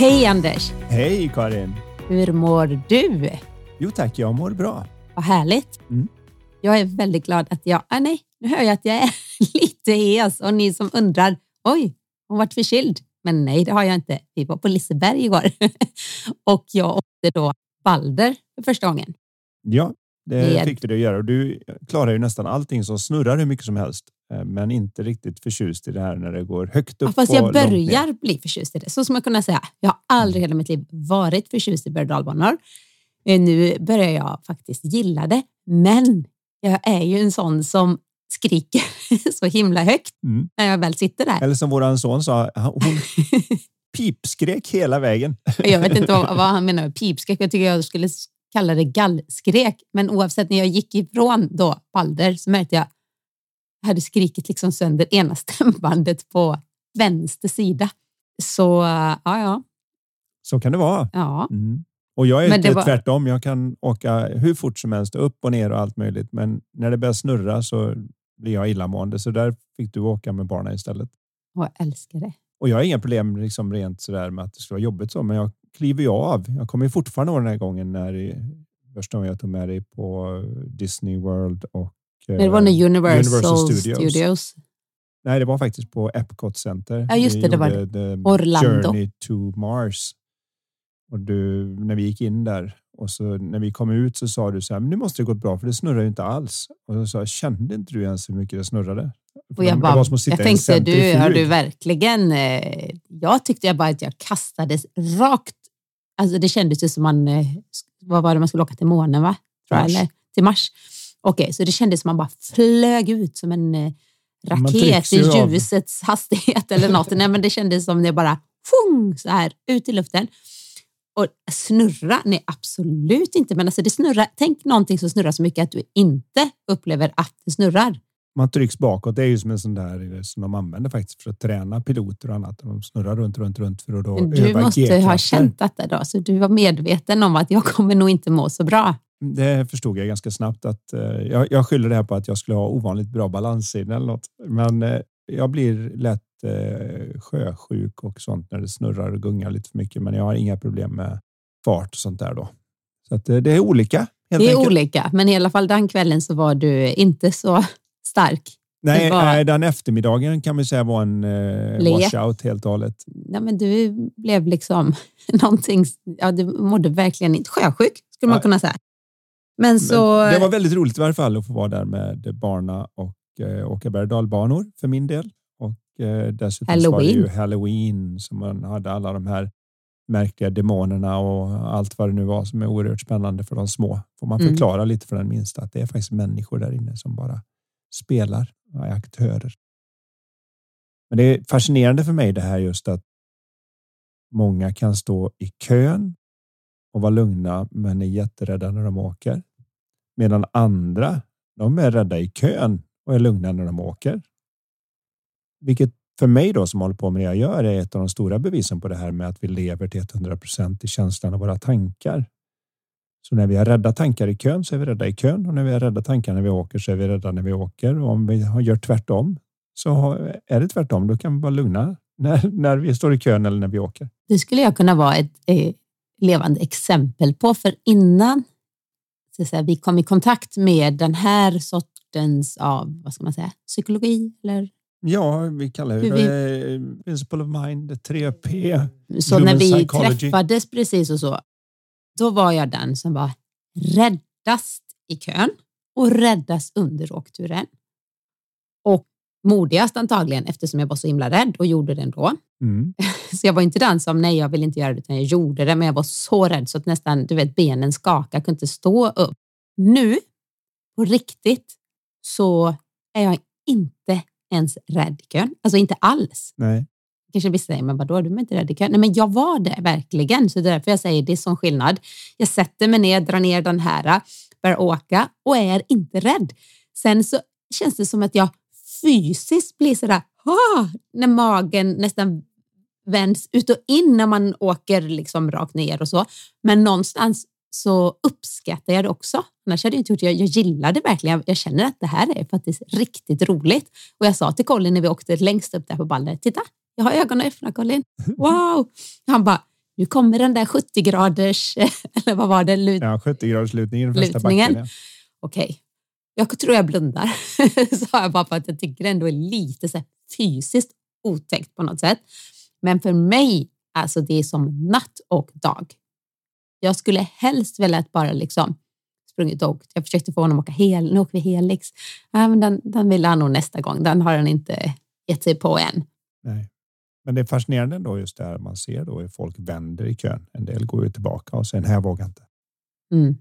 Hej Anders! Hej Karin! Hur mår du? Jo tack, jag mår bra. Vad härligt. Mm. Jag är väldigt glad att jag... Ah, nej, nu hör jag att jag är lite hes och ni som undrar, oj, hon varit förkyld. Men nej, det har jag inte. Vi var på Liseberg igår och jag åkte då Balder för första gången. Ja, det fick vi det att göra. Du klarar ju nästan allting som snurrar hur mycket som helst. Eh, men inte riktigt förtjust i det här när det går högt upp. Ja, fast jag börjar bli förtjust i det. Så som jag kunna säga. Jag har aldrig i hela mitt liv varit förtjust i berg eh, Nu börjar jag faktiskt gilla det. Men jag är ju en sån som skriker så himla högt mm. när jag väl sitter där. Eller som våran son sa, hon pipskrek hela vägen. jag vet inte vad, vad han menar med pipskrek. Jag tycker jag skulle kalla det gallskrek. Men oavsett, när jag gick ifrån då Balder så märkte jag hade skrikit liksom sönder ena stämbandet på vänster sida. Så ja, ja. Så kan det vara. Ja. Mm. Och jag är men inte var... tvärtom. Jag kan åka hur fort som helst, upp och ner och allt möjligt. Men när det börjar snurra så blir jag illamående. Så där fick du åka med barnen istället. Och jag älskar det. Och jag har inga problem liksom rent sådär med att det ska vara jobbigt så, men jag kliver ju av. Jag kommer ju fortfarande ihåg den här gången när första gången jag tog med dig på Disney World och det var när Universal, Universal Studios. Studios. Nej, det var faktiskt på Epcot Center. Ja, just det. det var det. Orlando. Journey to Mars. Och du, när vi gick in där och så när vi kom ut så sa du så här, men nu måste det gått bra för det snurrar ju inte alls. Och så sa jag, kände inte du ens hur mycket det snurrade? Och jag, bara, jag tänkte, du, har du verkligen... Eh, jag tyckte jag bara att jag kastades rakt. Alltså det kändes ju som man, eh, vad var det man skulle åka till månen va? Jag, eller till Mars. Okej, okay, så det kändes som man bara flög ut som en eh, raket i ljusets av. hastighet eller något. Nej, men det kändes som det bara fung, så här ut i luften. Och snurra? Nej, absolut inte. Men alltså det snurrar. Tänk någonting som snurrar så mycket att du inte upplever att det snurrar. Man trycks bakåt. Det är ju som en sån där som de använder faktiskt för att träna piloter och annat. De snurrar runt, runt, runt för att då Du måste ha känt detta då, så du var medveten om att jag kommer nog inte må så bra. Det förstod jag ganska snabbt att eh, jag, jag skyller det här på att jag skulle ha ovanligt bra balanssinne eller något. Men eh, jag blir lätt eh, sjösjuk och sånt när det snurrar och gungar lite för mycket. Men jag har inga problem med fart och sånt där då. Så att, det är olika. det är enkelt. olika, men i alla fall den kvällen så var du inte så stark. Nej, var... den eftermiddagen kan man säga var en eh, washout helt och hållet. Nej, men du blev liksom någonting. Ja, du mådde verkligen inte sjösjuk skulle man kunna säga. Men, så... Men det var väldigt roligt i varje fall att få vara där med barna och eh, åka berg och för min del. Och eh, dessutom Halloween. var det ju Halloween som man hade alla de här märkliga demonerna och allt vad det nu var som är oerhört spännande för de små. Får man mm. förklara mm. lite för den minsta att det är faktiskt människor där inne som bara spelar och är aktörer. Men det är fascinerande för mig det här just att många kan stå i kön och vara lugna men är jätterädda när de åker. Medan andra, de är rädda i kön och är lugna när de åker. Vilket för mig då som håller på med det jag gör är ett av de stora bevisen på det här med att vi lever till 100 procent i känslan av våra tankar. Så när vi har rädda tankar i kön så är vi rädda i kön och när vi har rädda tankar när vi åker så är vi rädda när vi åker. Och om vi gör tvärtom så är det tvärtom. Då kan vi vara lugna när, när vi står i kön eller när vi åker. Det skulle jag kunna vara ett eh, levande exempel på, för innan säga, vi kom i kontakt med den här sortens av, vad ska man säga, psykologi eller Ja, vi kallar det vi, Principle of Mind, 3P. Så när vi psychology. träffades precis och så, då var jag den som var räddast i kön och räddast under åkturen. Och modigast antagligen eftersom jag var så himla rädd och gjorde det ändå. Mm. Så jag var inte den som, nej jag vill inte göra det, utan jag gjorde det, men jag var så rädd så att nästan, du vet, benen skakade, jag kunde inte stå upp. Nu, på riktigt, så är jag inte ens rädd i kön. Alltså inte alls. Nej. Kanske vissa säger, men vadå, du är inte rädd i kön? Nej, men jag var det verkligen. Så det är därför jag säger det är sån skillnad. Jag sätter mig ner, drar ner den här, börjar åka och är inte rädd. Sen så känns det som att jag fysiskt blir sådär, ah, när magen nästan vänds ut och in när man åker liksom rakt ner och så. Men någonstans så uppskattar jag det också. Annars hade jag inte gjort det. Jag, jag gillar det verkligen. Jag, känner att det här är faktiskt riktigt roligt. Och jag sa till Colin när vi åkte längst upp där på ballet, titta, jag har ögonen öppna Colin. Wow! Han bara, nu kommer den där 70 graders, eller vad var det? Lut ja, 70 graders lutningen backen. Ja. Okej. Jag tror jag blundar, sa jag bara för att jag tycker det ändå är lite så fysiskt otäckt på något sätt. Men för mig, alltså det är som natt och dag. Jag skulle helst velat bara liksom sprungit och åkt. Jag försökte få honom att åka hel. Nu åker vi Helix. Ja, men den, den vill han nog nästa gång. Den har han inte gett sig på än. Nej. Men det är fascinerande då just det här man ser då hur folk vänder i kön. En del går ju tillbaka och säger nej, jag vågar inte. Mm.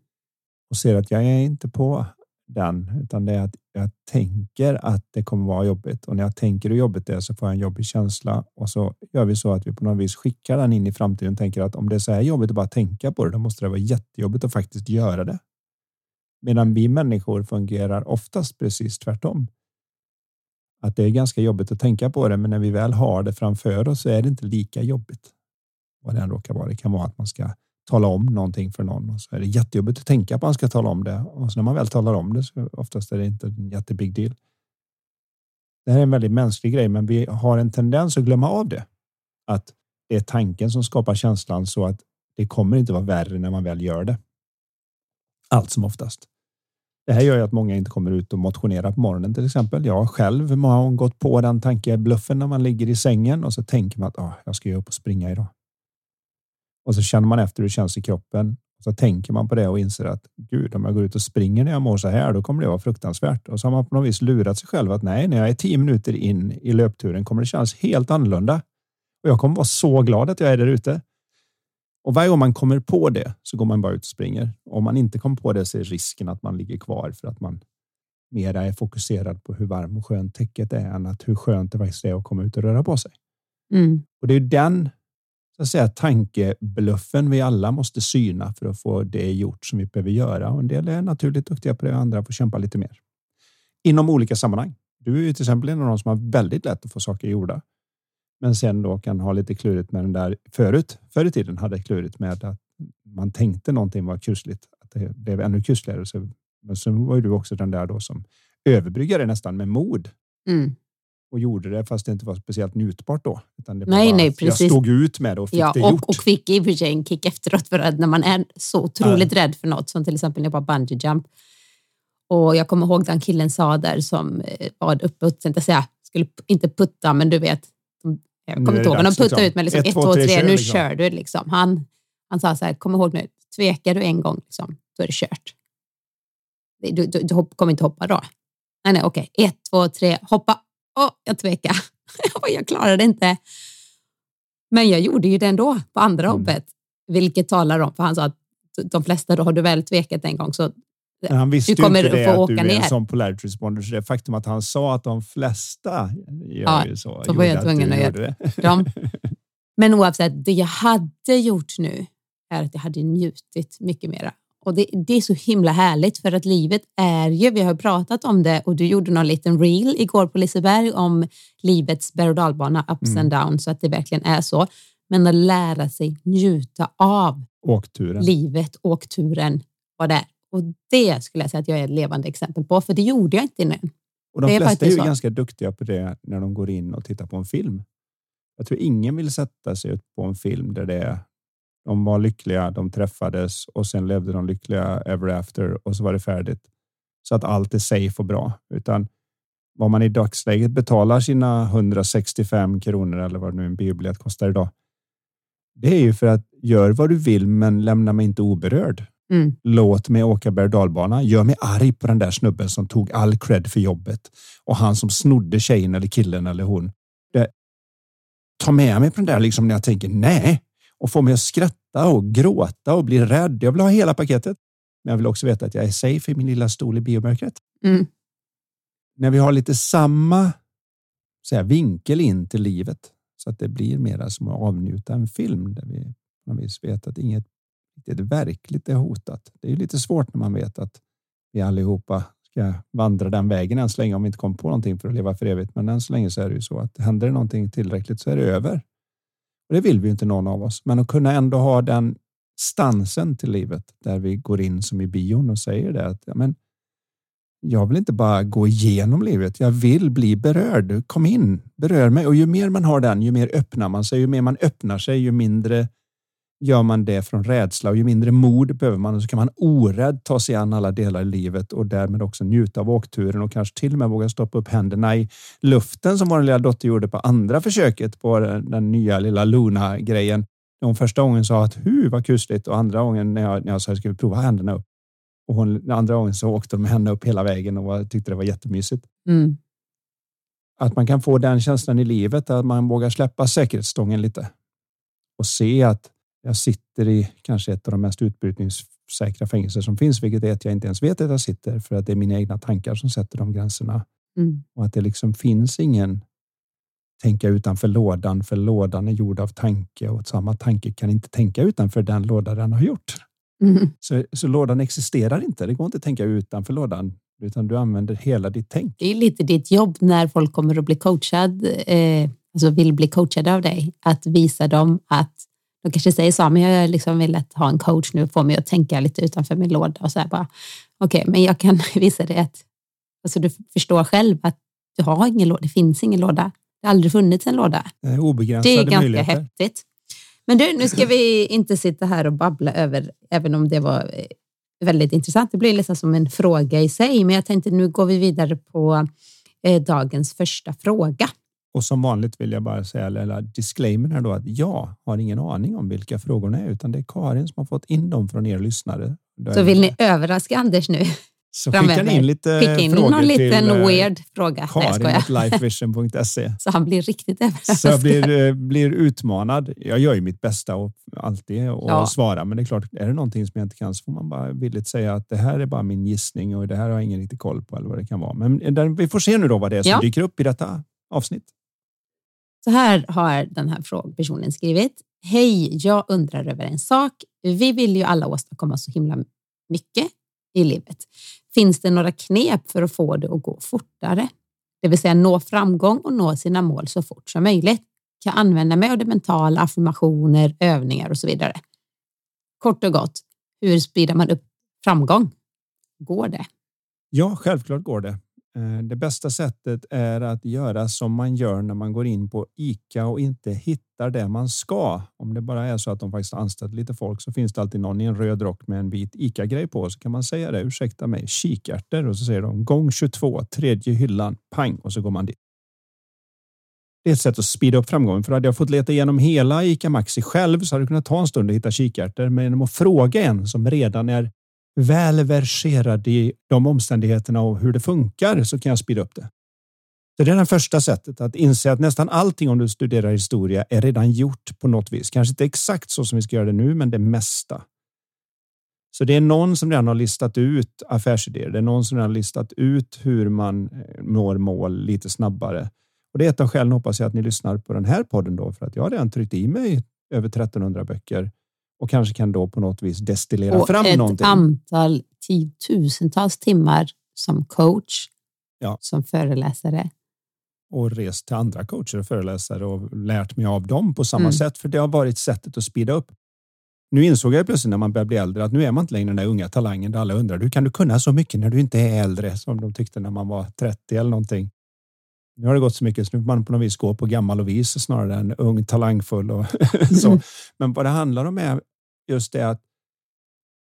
Och ser att jag är inte på den, utan det är att jag tänker att det kommer vara jobbigt och när jag tänker hur jobbigt det är så får jag en jobbig känsla och så gör vi så att vi på något vis skickar den in i framtiden och tänker att om det är så här jobbigt att bara tänka på det, då måste det vara jättejobbigt att faktiskt göra det. Medan vi människor fungerar oftast precis tvärtom. Att det är ganska jobbigt att tänka på det, men när vi väl har det framför oss så är det inte lika jobbigt. Vad det än råkar vara. Det kan vara att man ska tala om någonting för någon och så är det jättejobbigt att tänka på att man ska tala om det. Och så när man väl talar om det så oftast är det inte en jättebig deal. Det här är en väldigt mänsklig grej, men vi har en tendens att glömma av det. Att det är tanken som skapar känslan så att det kommer inte vara värre när man väl gör det. Allt som oftast. Det här gör ju att många inte kommer ut och motionerar på morgonen till exempel. Jag har själv många gånger gått på den tankebluffen när man ligger i sängen och så tänker man att ah, jag ska ju upp och springa idag. Och så känner man efter hur det känns i kroppen. Så tänker man på det och inser att gud, om jag går ut och springer när jag mår så här, då kommer det vara fruktansvärt. Och så har man på något vis lurat sig själv att nej, när jag är tio minuter in i löpturen kommer det kännas helt annorlunda. Och jag kommer vara så glad att jag är där ute. Och varje gång man kommer på det så går man bara ut och springer. Om man inte kommer på det så är risken att man ligger kvar för att man mera är fokuserad på hur varm och skönt täcket är än att hur skönt det faktiskt är att komma ut och röra på sig. Mm. Och det är den så att säga, tankebluffen vi alla måste syna för att få det gjort som vi behöver göra. Och en del är naturligt duktiga på det, andra får kämpa lite mer. Inom olika sammanhang. Du är ju till exempel en av de som har väldigt lätt att få saker gjorda. Men sen då kan ha lite klurigt med den där förut. Förr i tiden hade klurigt med att man tänkte någonting var kusligt. Att det blev ännu kusligare. Så, men sen var ju du också den där då som överbryggade nästan med mod. Mm och gjorde det fast det inte var speciellt njutbart då. Nej, nej, precis. Jag stod ut med det och fick ja, det och, gjort. Och fick i och för sig en kick efteråt för att när man är så otroligt ja. rädd för något som till exempel när jag var bungee jump och jag kommer ihåg den killen sa där som var uppe och tänkte säga, skulle inte putta men du vet, jag kommer inte ihåg, de puttade liksom. ut med liksom, ett, två, tre, tre nu liksom. kör du. Liksom. Han, han sa så här, kom ihåg nu, tvekar du en gång, liksom, då är det kört. Du, du, du, du kommer inte hoppa då. Nej, nej, okej. Ett, två, tre, hoppa oh, jag tvekade. jag klarade inte. Men jag gjorde ju det ändå på andra mm. hoppet, vilket talar om, för han sa att de flesta, då har du väl tvekat en gång så men han visste du kommer inte det, få att du är en sån polarity responder, så det faktum att han sa att de flesta gör ja, ju så. Då var jag tvungen att, att göra det. Men oavsett, det jag hade gjort nu är att jag hade njutit mycket mera och det, det, är så himla härligt för att livet är ju, vi har pratat om det och du gjorde någon liten reel igår på Liseberg om livets berg och dalbana, ups mm. and downs, så att det verkligen är så. Men att lära sig njuta av åkturen. livet, åkturen, vad det är. Och det skulle jag säga att jag är ett levande exempel på, för det gjorde jag inte innan. Och de det flesta är, är ju så. ganska duktiga på det när de går in och tittar på en film. Jag tror ingen vill sätta sig på en film där det är de var lyckliga, de träffades och sen levde de lyckliga ever after och så var det färdigt. Så att allt är safe och bra. Utan vad man i dagsläget betalar sina 165 kronor eller vad nu en biobiljett kostar idag. Det är ju för att gör vad du vill, men lämna mig inte oberörd. Mm. Låt mig åka berg dalbana. Gör mig arg på den där snubben som tog all cred för jobbet och han som snodde tjejen eller killen eller hon. Det, ta med mig på den där liksom när jag tänker nej, och få mig att skratta och gråta och bli rädd. Jag vill ha hela paketet. Men jag vill också veta att jag är safe i min lilla stol i biomörkret. Mm. När vi har lite samma säga, vinkel in till livet så att det blir mera som att avnjuta en film där vi på något vis vet att inget det verkligt är hotat. Det är lite svårt när man vet att vi allihopa ska vandra den vägen än så länge om vi inte kommer på någonting för att leva för evigt. Men än så länge så är det ju så att händer det någonting tillräckligt så är det över. Och det vill vi ju inte någon av oss, men att kunna ändå ha den stansen till livet där vi går in som i bion och säger det att ja, men jag vill inte bara gå igenom livet. Jag vill bli berörd. Kom in, berör mig. Och ju mer man har den, ju mer öppnar man sig. Ju mer man öppnar sig, ju mindre gör man det från rädsla och ju mindre mod behöver man och så kan man orädd ta sig an alla delar i livet och därmed också njuta av åkturen och kanske till och med våga stoppa upp händerna i luften som vår lilla dotter gjorde på andra försöket på den nya lilla Luna grejen. Hon första gången sa att hu vad kusligt och andra gången när jag, när jag sa jag skulle prova händerna upp och hon, andra gången så åkte de med henne upp hela vägen och var, tyckte det var jättemysigt. Mm. Att man kan få den känslan i livet att man vågar släppa säkerhetsstången lite och se att jag sitter i kanske ett av de mest utbrytningssäkra fängelser som finns, vilket är att jag inte ens vet att jag sitter för att det är mina egna tankar som sätter de gränserna. Mm. Och att det liksom finns ingen tänka utanför lådan, för lådan är gjord av tanke och samma tanke kan inte tänka utanför den låda den har gjort. Mm. Så, så lådan existerar inte. Det går inte att tänka utanför lådan, utan du använder hela ditt tänk. Det är lite ditt jobb när folk kommer att bli coachad, eh, alltså vill bli coachade av dig, att visa dem att de kanske säger så, men jag liksom vill att ha en coach nu, få mig att tänka lite utanför min låda och så här bara. Okej, okay, men jag kan visa dig att alltså du förstår själv att du har ingen låda. Det finns ingen låda. Det har aldrig funnits en låda. Obegränsade Det är ganska möjligheter. häftigt. Men du, nu ska vi inte sitta här och babbla över, även om det var eh, väldigt intressant. Det blir nästan som en fråga i sig, men jag tänkte nu går vi vidare på eh, dagens första fråga. Och som vanligt vill jag bara säga, eller disclaimer här då, att jag har ingen aning om vilka frågorna är, utan det är Karin som har fått in dem från er lyssnare. Så vill ni överraska Anders nu? Så skicka in lite Skicka in frågor någon liten till eh, weird fråga. Karin.lifevision.se Så han blir riktigt överraskad. Så jag blir, eh, blir utmanad. Jag gör ju mitt bästa och alltid och ja. svara, men det är klart, är det någonting som jag inte kan så får man bara villigt säga att det här är bara min gissning och det här har jag ingen riktig koll på eller vad det kan vara. Men vi får se nu då vad det är som ja. dyker upp i detta avsnitt. Så här har den här personen skrivit. Hej, jag undrar över en sak. Vi vill ju alla åstadkomma så himla mycket i livet. Finns det några knep för att få det att gå fortare? Det vill säga nå framgång och nå sina mål så fort som möjligt. Kan använda mig av det mentala, affirmationer, övningar och så vidare. Kort och gott, hur sprider man upp framgång? Går det? Ja, självklart går det. Eh, det bästa sättet är att göra som man gör när man går in på Ica och inte hittar det man ska. Om det bara är så att de faktiskt anställt lite folk så finns det alltid någon i en röd rock med en vit Ica-grej på. Så kan man säga det. Ursäkta mig, kikärtor och så säger de gång 22, tredje hyllan, pang och så går man dit. Det är ett sätt att speeda upp framgången. För hade jag fått leta igenom hela Ica Maxi själv så hade det kunnat ta en stund att hitta kikärtor. Men genom att fråga en som redan är väl verserad i de omständigheterna och hur det funkar så kan jag speeda upp det. Så det är det första sättet att inse att nästan allting om du studerar historia är redan gjort på något vis. Kanske inte exakt så som vi ska göra det nu, men det mesta. Så det är någon som redan har listat ut affärsidéer. Det är någon som redan har listat ut hur man eh, når mål lite snabbare. Och det är ett av skälen hoppas jag att ni lyssnar på den här podden då, för att jag har redan tryckt i mig över 1300 böcker och kanske kan då på något vis destillera och fram ett någonting. ett antal tiotusentals timmar som coach, ja. som föreläsare. Och rest till andra coacher och föreläsare och lärt mig av dem på samma mm. sätt. För det har varit sättet att speeda upp. Nu insåg jag plötsligt när man börjar bli äldre att nu är man inte längre den där unga talangen där alla undrar hur kan du kunna så mycket när du inte är äldre som de tyckte när man var 30 eller någonting. Nu har det gått så mycket så nu man på något vis gå på gammal och vis snarare än ung talangfull och så. Men vad det handlar om är just det att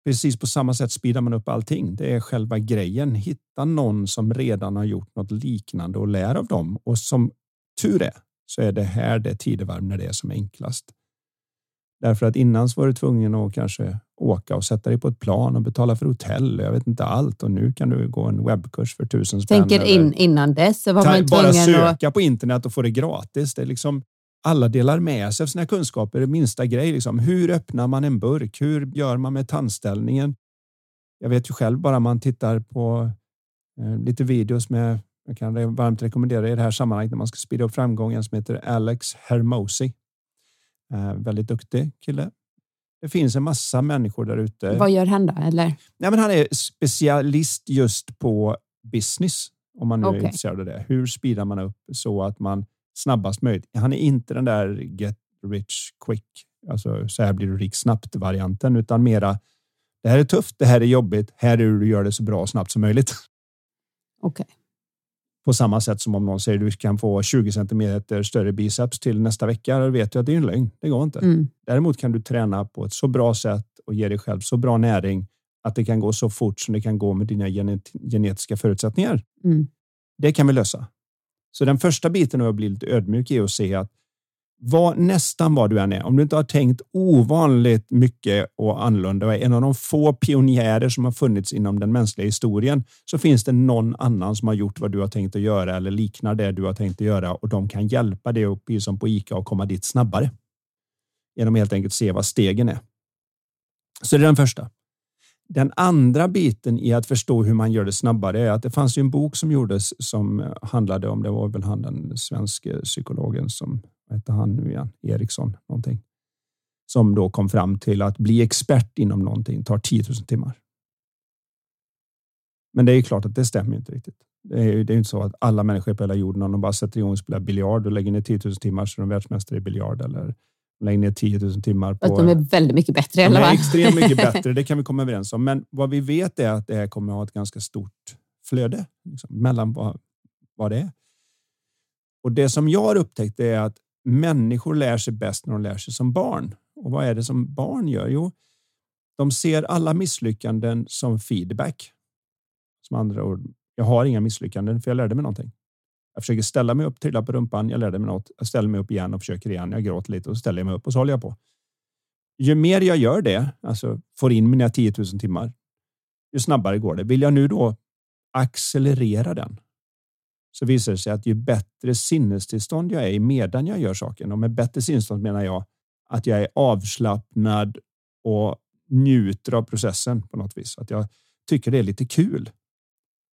precis på samma sätt speedar man upp allting. Det är själva grejen. Hitta någon som redan har gjort något liknande och lär av dem. Och som tur är så är det här det tidevarv när det är som enklast. Därför att innan så var du tvungen att kanske åka och sätta dig på ett plan och betala för hotell. Jag vet inte allt och nu kan du gå en webbkurs för tusen spänn. Tänker in, innan dess så var man Bara söka på internet och få det gratis. Det är liksom alla delar med sig av sina kunskaper. Det minsta grej. Liksom. Hur öppnar man en burk? Hur gör man med tandställningen? Jag vet ju själv bara man tittar på eh, lite videos med jag kan varmt rekommendera i det här sammanhanget när man ska sprida upp framgången som heter Alex Hermosi. Eh, väldigt duktig kille. Det finns en massa människor där ute. Vad gör han då? Eller? Nej, men han är specialist just på business. Om man nu okay. är intresserad av det. Hur speedar man upp så att man snabbast möjligt. Han är inte den där get rich quick. Alltså så här blir du rik snabbt varianten, utan mera. Det här är tufft. Det här är jobbigt. Här är hur du gör det så bra och snabbt som möjligt. Okej. Okay. På samma sätt som om någon säger du kan få 20 centimeter större biceps till nästa vecka. Då vet du att det är en lögn. Det går inte. Mm. Däremot kan du träna på ett så bra sätt och ge dig själv så bra näring att det kan gå så fort som det kan gå med dina genet genetiska förutsättningar. Mm. Det kan vi lösa. Så den första biten är att bli lite ödmjuk är att se att vad nästan vad du än är, om du inte har tänkt ovanligt mycket och annorlunda och är en av de få pionjärer som har funnits inom den mänskliga historien så finns det någon annan som har gjort vad du har tänkt att göra eller liknar det du har tänkt att göra och de kan hjälpa dig upp som på Ica och komma dit snabbare. Genom helt enkelt se vad stegen är. Så det är den första. Den andra biten i att förstå hur man gör det snabbare är att det fanns ju en bok som gjordes som handlade om, det var väl han den svenske psykologen som vad hette han nu igen? Eriksson någonting. Som då kom fram till att bli expert inom någonting tar 10 000 timmar. Men det är ju klart att det stämmer inte riktigt. Det är ju det är inte så att alla människor på hela jorden, om de bara sätter igång och spelar biljard och lägger ner 10 000 timmar så är de världsmästare i biljard eller lägger ner 10 000 timmar på... Att de är väldigt mycket bättre. De är extremt mycket bättre, det kan vi komma överens om. Men vad vi vet är att det här kommer att ha ett ganska stort flöde liksom, mellan vad, vad det är. Och det som jag har upptäckt är att människor lär sig bäst när de lär sig som barn. Och vad är det som barn gör? Jo, de ser alla misslyckanden som feedback. Som andra ord, jag har inga misslyckanden för jag lärde mig någonting. Jag försöker ställa mig upp, trilla på rumpan, jag lärde mig något. Jag ställer mig upp igen och försöker igen. Jag gråter lite och ställer mig upp och så håller jag på. Ju mer jag gör det, alltså får in mina 10 000 timmar, ju snabbare går det. Vill jag nu då accelerera den så visar det sig att ju bättre sinnestillstånd jag är i medan jag gör saken och med bättre sinnestillstånd menar jag att jag är avslappnad och njuter av processen på något vis. Att jag tycker det är lite kul.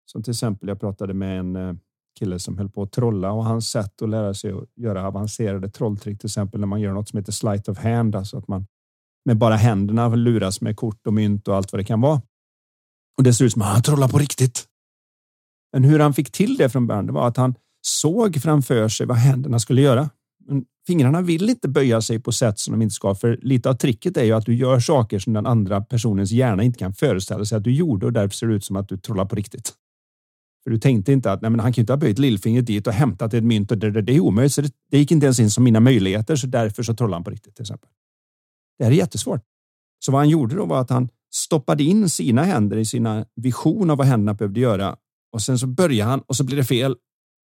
Som till exempel, jag pratade med en eh, kille som höll på att trolla och hans sätt att lära sig att göra avancerade trolltrick, till exempel när man gör något som heter sleight of hand, alltså att man med bara händerna luras med kort och mynt och allt vad det kan vara. Och det ser ut som att han trollar på riktigt. Men hur han fick till det från början var att han såg framför sig vad händerna skulle göra. Men fingrarna vill inte böja sig på sätt som de inte ska, för lite av tricket är ju att du gör saker som den andra personens hjärna inte kan föreställa sig att du gjorde och därför ser det ut som att du trollar på riktigt. För du tänkte inte att nej, men han kan inte ha böjt lillfingret dit och hämtat ett mynt och det, det, det är omöjligt. Så det, det gick inte ens in som mina möjligheter, så därför så trollade han på riktigt till exempel. Det här är jättesvårt. Så vad han gjorde då var att han stoppade in sina händer i sina vision av vad händerna behövde göra och sen så började han och så blir det fel.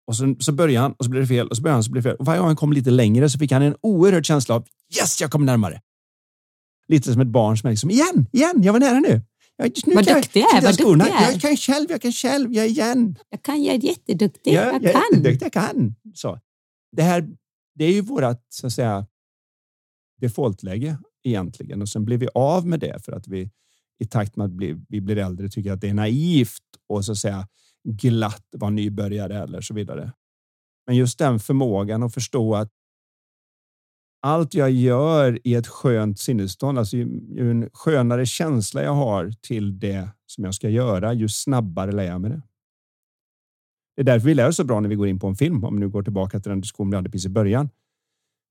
Och sen så börjar han och så blir det fel och så börjar han så blir det fel. Och varje gång han kom lite längre så fick han en oerhörd känsla av yes, jag kom närmare. Lite som ett barn som är liksom igen, igen, jag var nära nu. Jag, nu vad duktig jag är, vad duktig jag är. Jag kan själv, jag kan själv, jag är igen. Jag kan, jag är jätteduktig, jag, jag, jag kan. Jätteduktig, jag kan. Så. Det här, det är ju vårt, så att säga, defaultläge egentligen och sen blir vi av med det för att vi i takt med att vi blir äldre tycker att det är naivt och så att säga glatt vara nybörjare eller så vidare. Men just den förmågan att förstå att allt jag gör i ett skönt sinnesstånd, alltså ju, ju en skönare känsla jag har till det som jag ska göra, ju snabbare lär jag mig det. Det är därför vi lär oss så bra när vi går in på en film, om vi nu går tillbaka till den diskussion vi hade precis i början.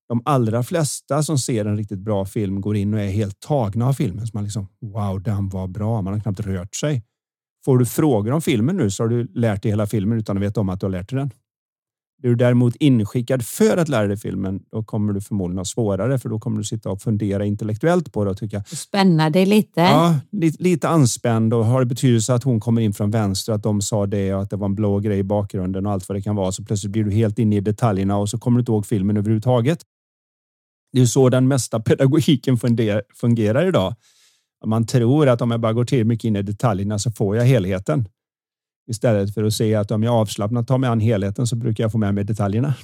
De allra flesta som ser en riktigt bra film går in och är helt tagna av filmen. Så man liksom, wow, den var bra. Man har knappt rört sig. Får du frågor om filmen nu så har du lärt dig hela filmen utan att veta om att du har lärt dig den. Är du däremot inskickad för att lära dig filmen, då kommer du förmodligen ha svårare för då kommer du sitta och fundera intellektuellt på det och tycka. Spänna dig lite. Ja, lite, lite anspänd och har det betydelse att hon kommer in från vänster, att de sa det och att det var en blå grej i bakgrunden och allt vad det kan vara. Så plötsligt blir du helt inne i detaljerna och så kommer du inte ihåg filmen överhuvudtaget. Det är så den mesta pedagogiken fungerar idag. Man tror att om jag bara går till mycket in i detaljerna så får jag helheten. Istället för att se att om jag avslappnat tar mig an helheten så brukar jag få med mig detaljerna.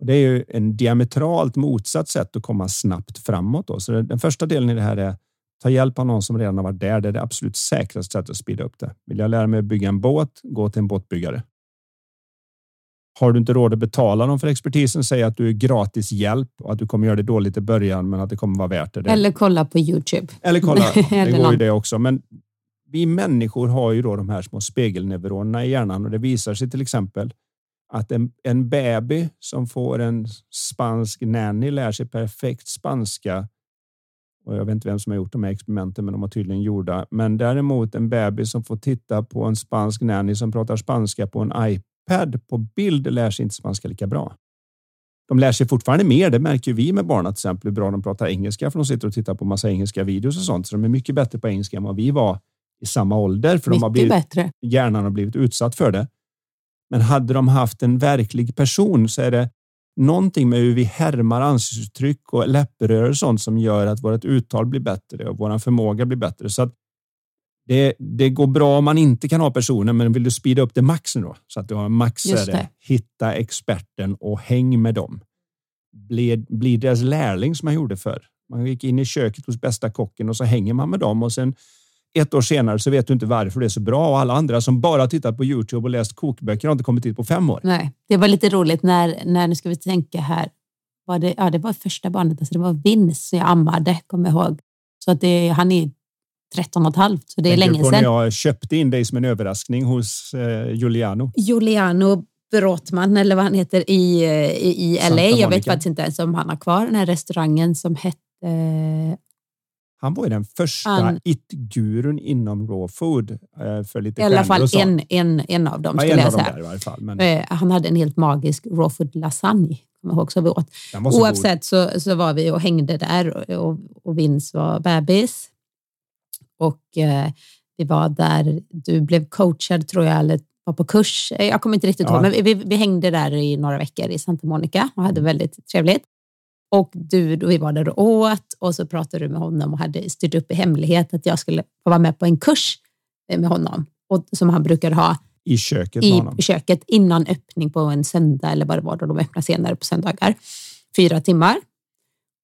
Och det är ju en diametralt motsatt sätt att komma snabbt framåt. Då. Så den första delen i det här är Ta hjälp av någon som redan har varit där. Det är det absolut säkraste sättet att speeda upp det. Vill jag lära mig att bygga en båt, gå till en båtbyggare. Har du inte råd att betala dem för expertisen, säg att du är gratis hjälp och att du kommer göra det dåligt i början, men att det kommer vara värt det. Eller kolla på Youtube. Eller kolla, det går ju det också. Men vi människor har ju då de här små spegelneuronerna i hjärnan och det visar sig till exempel att en, en baby som får en spansk nanny lär sig perfekt spanska. Och jag vet inte vem som har gjort de här experimenten, men de har tydligen gjorda. Men däremot en baby som får titta på en spansk nanny som pratar spanska på en iPad på bild lär sig inte spanska lika bra. De lär sig fortfarande mer. Det märker vi med barnen till exempel hur bra de pratar engelska för de sitter och tittar på massa engelska videos och sånt. Så de är mycket bättre på engelska än vad vi var i samma ålder. För de har blivit, bättre. Hjärnan har blivit utsatt för det. Men hade de haft en verklig person så är det någonting med hur vi härmar ansiktsuttryck och läpprörelser och sånt som gör att vårt uttal blir bättre och vår förmåga blir bättre. Så att det, det går bra om man inte kan ha personen, men vill du speeda upp det max då så att du har max är det. Hitta experten och häng med dem. Bli, bli deras lärling som man gjorde förr. Man gick in i köket hos bästa kocken och så hänger man med dem och sen ett år senare så vet du inte varför det är så bra och alla andra som bara tittat på Youtube och läst kokböcker har inte kommit dit på fem år. Nej, det var lite roligt när, när nu ska vi tänka här, var det, ja, det var första barnet, alltså det var Vince som jag ammade, kommer jag ihåg. Så att det, han är 13 och ett halvt, så det är Tänker länge sedan. Jag köpte in dig som en överraskning hos eh, Giuliano. Giuliano Brotman, eller vad han heter, i, eh, i, i LA. Jag vet faktiskt inte ens om han har kvar den här restaurangen som hette han var ju den första it-gurun inom raw food. Eh, för lite I alla fall en, en, en av dem. Ja, en av dem där, fall. Men... Eh, han hade en helt magisk raw food lasagne. Kommer ihåg, så vi åt. Oavsett så, så var vi och hängde där och, och Vince var bebis. Och eh, vi var där, du blev coachad tror jag, eller var på kurs. Jag kommer inte riktigt ja. ihåg, men vi, vi hängde där i några veckor i Santa Monica och hade mm. väldigt trevligt. Och du, vi var där och åt och så pratade du med honom och hade styrt upp i hemlighet att jag skulle få vara med på en kurs med honom och, som han brukar ha i köket, i köket innan öppning på en söndag eller vad det var då de öppnar senare på söndagar. Fyra timmar.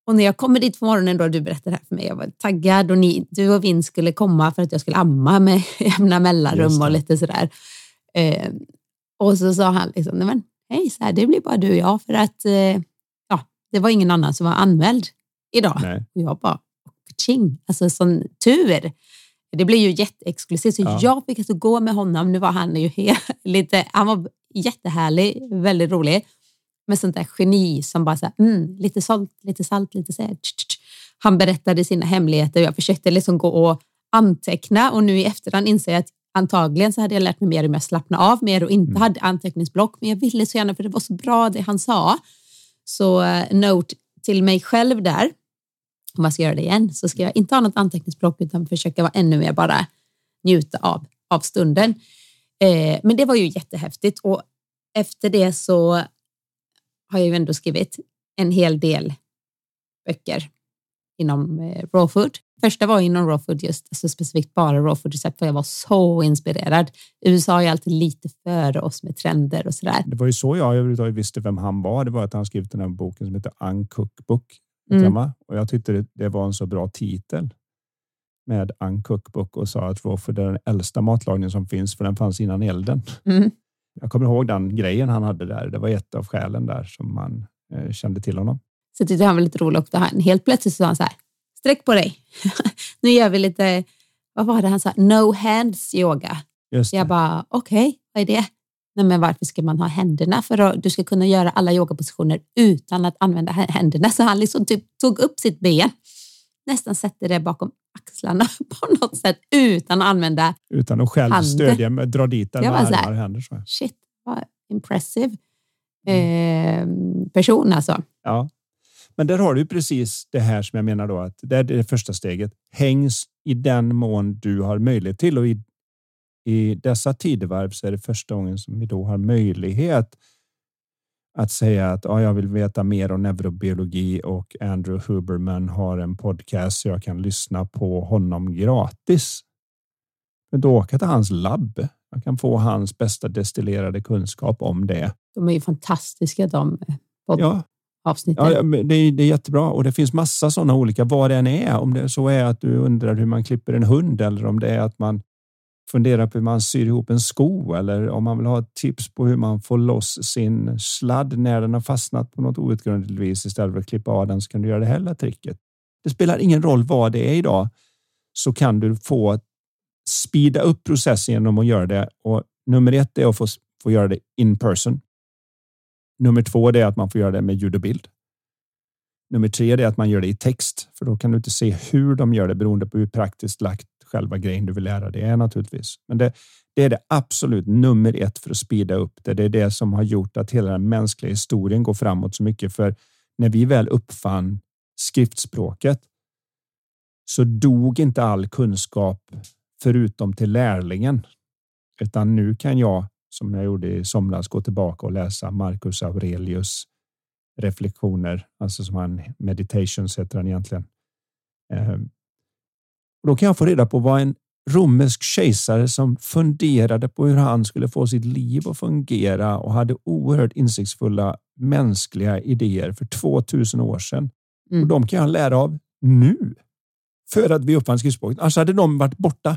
Och när jag kommer dit på morgonen då du berättade det här för mig, jag var taggad och ni, du och Vin skulle komma för att jag skulle amma med jämna mellanrum och lite sådär. Eh, och så sa han liksom, nej men hej, så här, det blir bara du och jag för att eh, det var ingen annan som var anmäld idag. Nej. Och jag bara, ching, alltså sån tur. Det blev ju jätteexklusivt, så ja. jag fick alltså gå med honom. Nu var han ju helt, lite, han var jättehärlig, väldigt rolig. Med sånt där geni som bara så här, mm, lite salt, lite salt, lite så här, Han berättade sina hemligheter och jag försökte liksom gå och anteckna och nu i efterhand inser jag att antagligen så hade jag lärt mig mer om jag slappnade av mer och inte mm. hade anteckningsblock. Men jag ville så gärna för det var så bra det han sa. Så eh, note till mig själv där, om jag ska göra det igen, så ska jag inte ha något anteckningsblock utan försöka vara ännu mer bara njuta av, av stunden. Eh, men det var ju jättehäftigt och efter det så har jag ju ändå skrivit en hel del böcker inom eh, raw food. Första var inom raw food, just alltså specifikt bara raw food recept, för jag var så inspirerad. USA är alltid lite före oss med trender och sådär. Det var ju så jag överhuvudtaget visste vem han var. Det var att han skrivit den här boken som heter Uncookbook. Mm. Och jag tyckte det, var en så bra titel med Uncookbook och sa att raw food är den äldsta matlagningen som finns, för den fanns innan elden. Mm. Jag kommer ihåg den grejen han hade där. Det var ett av skälen där som man eh, kände till honom. Så tyckte han var lite roligt också. Helt plötsligt sa han så här, sträck på dig. nu gör vi lite, vad var det han sa? No hands yoga. Jag bara, okej, okay, vad är det? Nej, men varför ska man ha händerna? För att du ska kunna göra alla yogapositioner utan att använda händerna. Så han liksom typ tog upp sitt ben, nästan sätter det bakom axlarna på något sätt utan att använda Utan att själv hand. stödja, med, dra dit den med armar och händer. Så. Shit, vad impressive eh, person alltså. Ja. Men där har du precis det här som jag menar då att det är det första steget. Hängs i den mån du har möjlighet till och i, i dessa tidevarv så är det första gången som vi då har möjlighet att säga att ja, jag vill veta mer om neurobiologi och Andrew Huberman har en podcast så jag kan lyssna på honom gratis. Men då åka till hans labb. Jag kan få hans bästa destillerade kunskap om det. De är ju fantastiska de. Ja, avsnittet. Ja, det, är, det är jättebra och det finns massa sådana olika vad det än är. Om det så är att du undrar hur man klipper en hund eller om det är att man funderar på hur man syr ihop en sko eller om man vill ha tips på hur man får loss sin sladd när den har fastnat på något outgrundligt vis istället för att klippa av den så kan du göra det hela tricket. Det spelar ingen roll vad det är idag så kan du få speeda upp processen genom att göra det. Och nummer ett är att få, få göra det in person. Nummer två är att man får göra det med ljud och bild. Nummer tre är att man gör det i text, för då kan du inte se hur de gör det beroende på hur praktiskt lagt själva grejen du vill lära dig är naturligtvis. Men det, det är det absolut nummer ett för att speeda upp det. Det är det som har gjort att hela den mänskliga historien går framåt så mycket. För när vi väl uppfann skriftspråket så dog inte all kunskap förutom till lärlingen. Utan nu kan jag, som jag gjorde i somras, gå tillbaka och läsa Marcus Aurelius reflektioner, alltså som han meditations heter han egentligen. Ehm, då kan jag få reda på vad en romersk kejsare som funderade på hur han skulle få sitt liv att fungera och hade oerhört insiktsfulla mänskliga idéer för 2000 år sedan. Mm. Och de kan jag lära av nu för att vi uppfann skriftspråket. Annars hade de varit borta.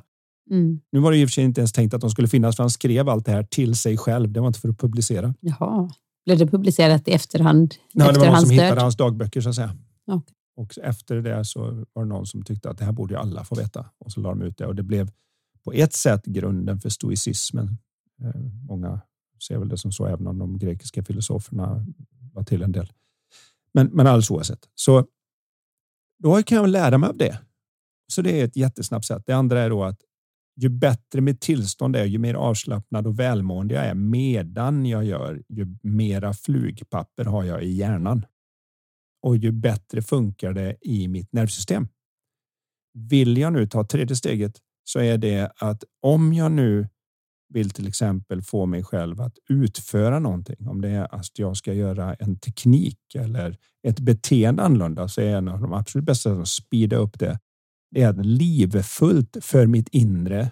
Mm. Nu var det i och för sig inte ens tänkt att de skulle finnas för han skrev allt det här till sig själv. Det var inte för att publicera. Jaha. Blev det publicerat i efterhand? Nej, efter det var någon som död? hittade hans dagböcker så att säga. Okay. Och efter det så var det någon som tyckte att det här borde ju alla få veta och så la de ut det och det blev på ett sätt grunden för stoicismen. Eh, många ser väl det som så, även om de grekiska filosoferna var till en del. Men, men alldeles oavsett. Så då kan jag lära mig av det. Så det är ett jättesnabbt sätt. Det andra är då att ju bättre mitt tillstånd är, ju mer avslappnad och välmående jag är medan jag gör, ju mera flugpapper har jag i hjärnan och ju bättre funkar det i mitt nervsystem. Vill jag nu ta tredje steget så är det att om jag nu vill till exempel få mig själv att utföra någonting, om det är att jag ska göra en teknik eller ett beteende annorlunda så är en av de absolut bästa att speeda upp det. Det är livfullt för mitt inre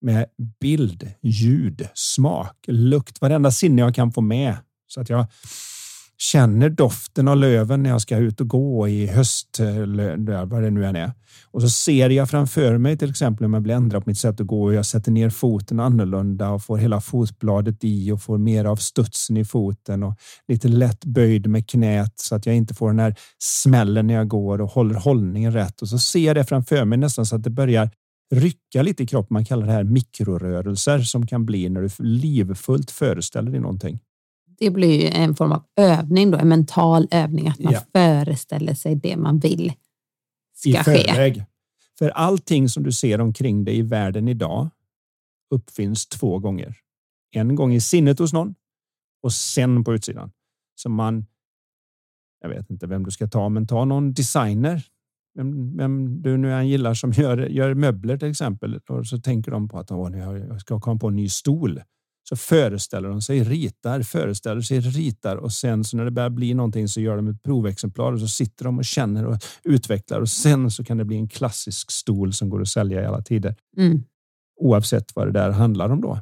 med bild, ljud, smak, lukt, varenda sinne jag kan få med. Så att jag känner doften av löven när jag ska ut och gå i höst vad det nu än är. Och så ser jag framför mig till exempel om jag blir ändrad på mitt sätt att gå och jag sätter ner foten annorlunda och får hela fotbladet i och får mer av studsen i foten och lite lätt böjd med knät så att jag inte får den här smällen när jag går och håller hållningen rätt. Och så ser jag det framför mig nästan så att det börjar rycka lite i kroppen. Man kallar det här mikrorörelser som kan bli när du livfullt föreställer dig någonting det blir en form av övning, då, en mental övning, att man ja. föreställer sig det man vill ska I förväg. ske. För allting som du ser omkring dig i världen idag uppfinns två gånger. En gång i sinnet hos någon och sen på utsidan. Så man, jag vet inte vem du ska ta, men ta någon designer. Vem, vem du nu än gillar som gör, gör möbler till exempel. Och så tänker de på att nu jag ska komma på en ny stol så föreställer de sig ritar, föreställer sig ritar och sen så när det börjar bli någonting så gör de ett provexemplar och så sitter de och känner och utvecklar och sen så kan det bli en klassisk stol som går att sälja i alla tider. Mm. Oavsett vad det där handlar om då.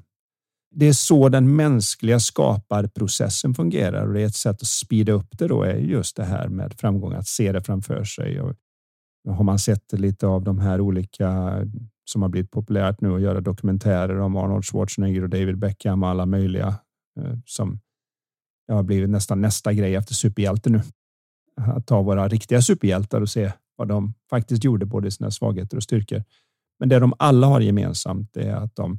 Det är så den mänskliga skaparprocessen fungerar och det är ett sätt att speeda upp det då är just det här med framgång, att se det framför sig. Och har man sett lite av de här olika som har blivit populärt nu att göra dokumentärer om Arnold Schwarzenegger och David Beckham och alla möjliga eh, som har blivit nästan nästa grej efter superhjälte nu. Att ta våra riktiga superhjältar och se vad de faktiskt gjorde, både sina svagheter och styrkor. Men det de alla har gemensamt är att de,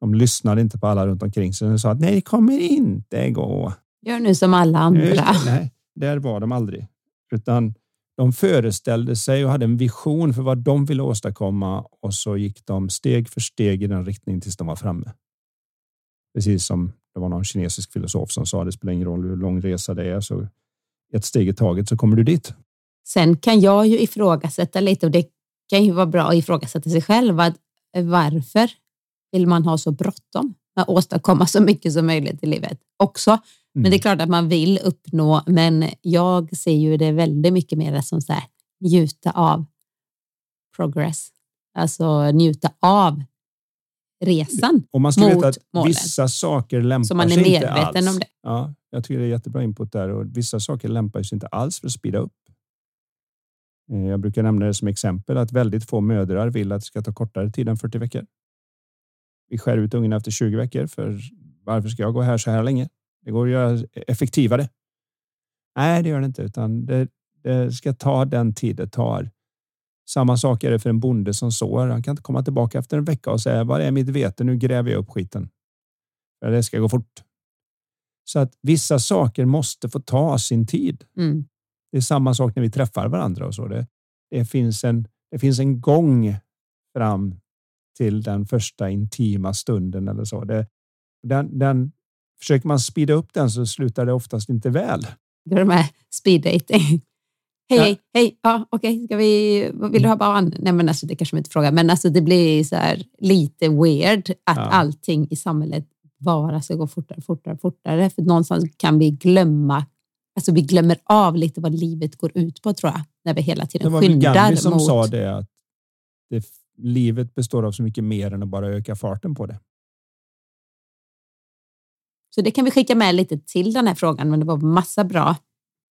de lyssnade inte på alla runt omkring sig. De sa att nej, det kommer inte gå. Gör nu som alla andra. Nej, där var de aldrig, utan de föreställde sig och hade en vision för vad de ville åstadkomma och så gick de steg för steg i den riktningen tills de var framme. Precis som det var någon kinesisk filosof som sa det spelar ingen roll hur lång resa det är så ett steg i taget så kommer du dit. Sen kan jag ju ifrågasätta lite och det kan ju vara bra att ifrågasätta sig själv. Att varför vill man ha så bråttom med att åstadkomma så mycket som möjligt i livet också? Men det är mm. klart att man vill uppnå, men jag ser ju det väldigt mycket mer som så här, njuta av progress. Alltså njuta av resan Och man ska veta att målen. vissa saker lämpar sig inte alls. Så man är medveten om det. Ja, Jag tycker det är jättebra input där och vissa saker lämpar sig inte alls för att speeda upp. Eh, jag brukar nämna det som exempel att väldigt få mödrar vill att det ska ta kortare tid än 40 veckor. Vi skär ut ungen efter 20 veckor för varför ska jag gå här så här länge? Det går att göra effektivare. Nej, det gör det inte, utan det, det ska ta den tid det tar. Samma sak är det för en bonde som sår. Han kan inte komma tillbaka efter en vecka och säga var är mitt vete? Nu gräver jag upp skiten. Det ska gå fort. Så att vissa saker måste få ta sin tid. Mm. Det är samma sak när vi träffar varandra och så. Det, det, finns en, det finns en gång fram till den första intima stunden eller så. Det, den, den, försöker man speeda upp den så slutar det oftast inte väl. Det är med speed dating. Hej, ja. hej, ja, okej, okay. ska vi, vill du ha barn? Nej, men alltså, det kanske man inte frågar, men alltså, det blir så här lite weird att ja. allting i samhället bara ska gå fortare, fortare, fortare. För någonstans kan vi glömma, alltså vi glömmer av lite vad livet går ut på tror jag, när vi hela tiden skyndar mot... Det var Gandhi som sa det, att det, livet består av så mycket mer än att bara öka farten på det. Så det kan vi skicka med lite till den här frågan, men det var massa bra.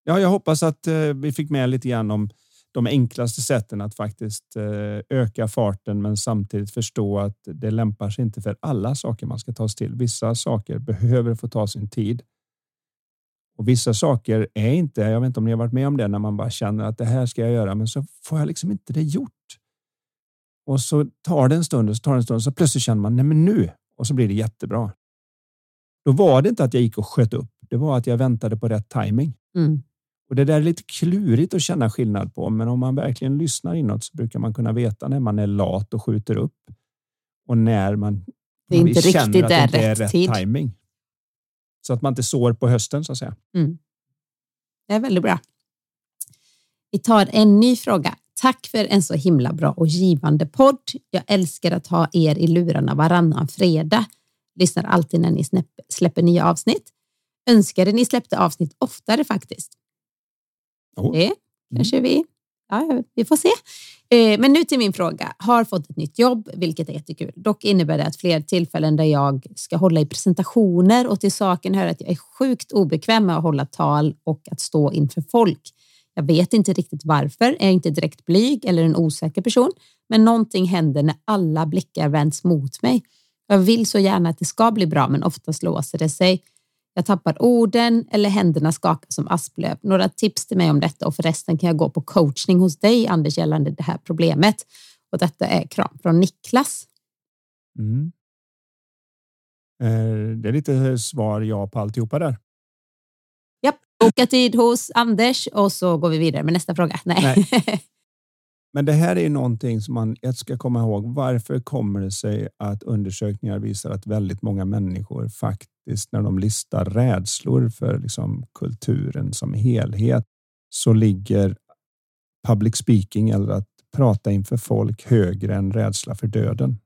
Ja, jag hoppas att eh, vi fick med lite grann om de enklaste sätten att faktiskt eh, öka farten men samtidigt förstå att det lämpar sig inte för alla saker man ska ta sig till. Vissa saker behöver få ta sin tid. Och vissa saker är inte, jag vet inte om ni har varit med om det, när man bara känner att det här ska jag göra, men så får jag liksom inte det gjort. Och så tar det en stund och så tar det en stund och så plötsligt känner man, nej men nu, och så blir det jättebra. Då var det inte att jag gick och sköt upp. Det var att jag väntade på rätt timing. Mm. Och det där är lite klurigt att känna skillnad på, men om man verkligen lyssnar inåt så brukar man kunna veta när man är lat och skjuter upp och när man, det är inte riktigt känner att det inte är rätt tid. timing. Så att man inte sår på hösten så att säga. Mm. Det är väldigt bra. Vi tar en ny fråga. Tack för en så himla bra och givande podd. Jag älskar att ha er i lurarna varannan fredag. Lyssnar alltid när ni släpper nya avsnitt. Önskade ni släppte avsnitt oftare faktiskt. Oh. Det kanske mm. vi... Ja, vi får se. Eh, men nu till min fråga. Har fått ett nytt jobb, vilket är jättekul. Dock innebär det att fler tillfällen där jag ska hålla i presentationer och till saken hör att jag är sjukt obekväm med att hålla tal och att stå inför folk. Jag vet inte riktigt varför. Jag är inte direkt blyg eller en osäker person, men någonting händer när alla blickar vänds mot mig. Jag vill så gärna att det ska bli bra, men oftast låser det sig. Jag tappar orden eller händerna skakar som asplöv. Några tips till mig om detta och förresten kan jag gå på coachning hos dig Anders gällande det här problemet. Och detta är kram från Niklas. Mm. Eh, det är lite svar ja på alltihopa där. Japp, boka tid hos Anders och så går vi vidare med nästa fråga. Nej. Nej. Men det här är någonting som man ska komma ihåg. Varför kommer det sig att undersökningar visar att väldigt många människor faktiskt när de listar rädslor för liksom kulturen som helhet så ligger public speaking eller att prata inför folk högre än rädsla för döden.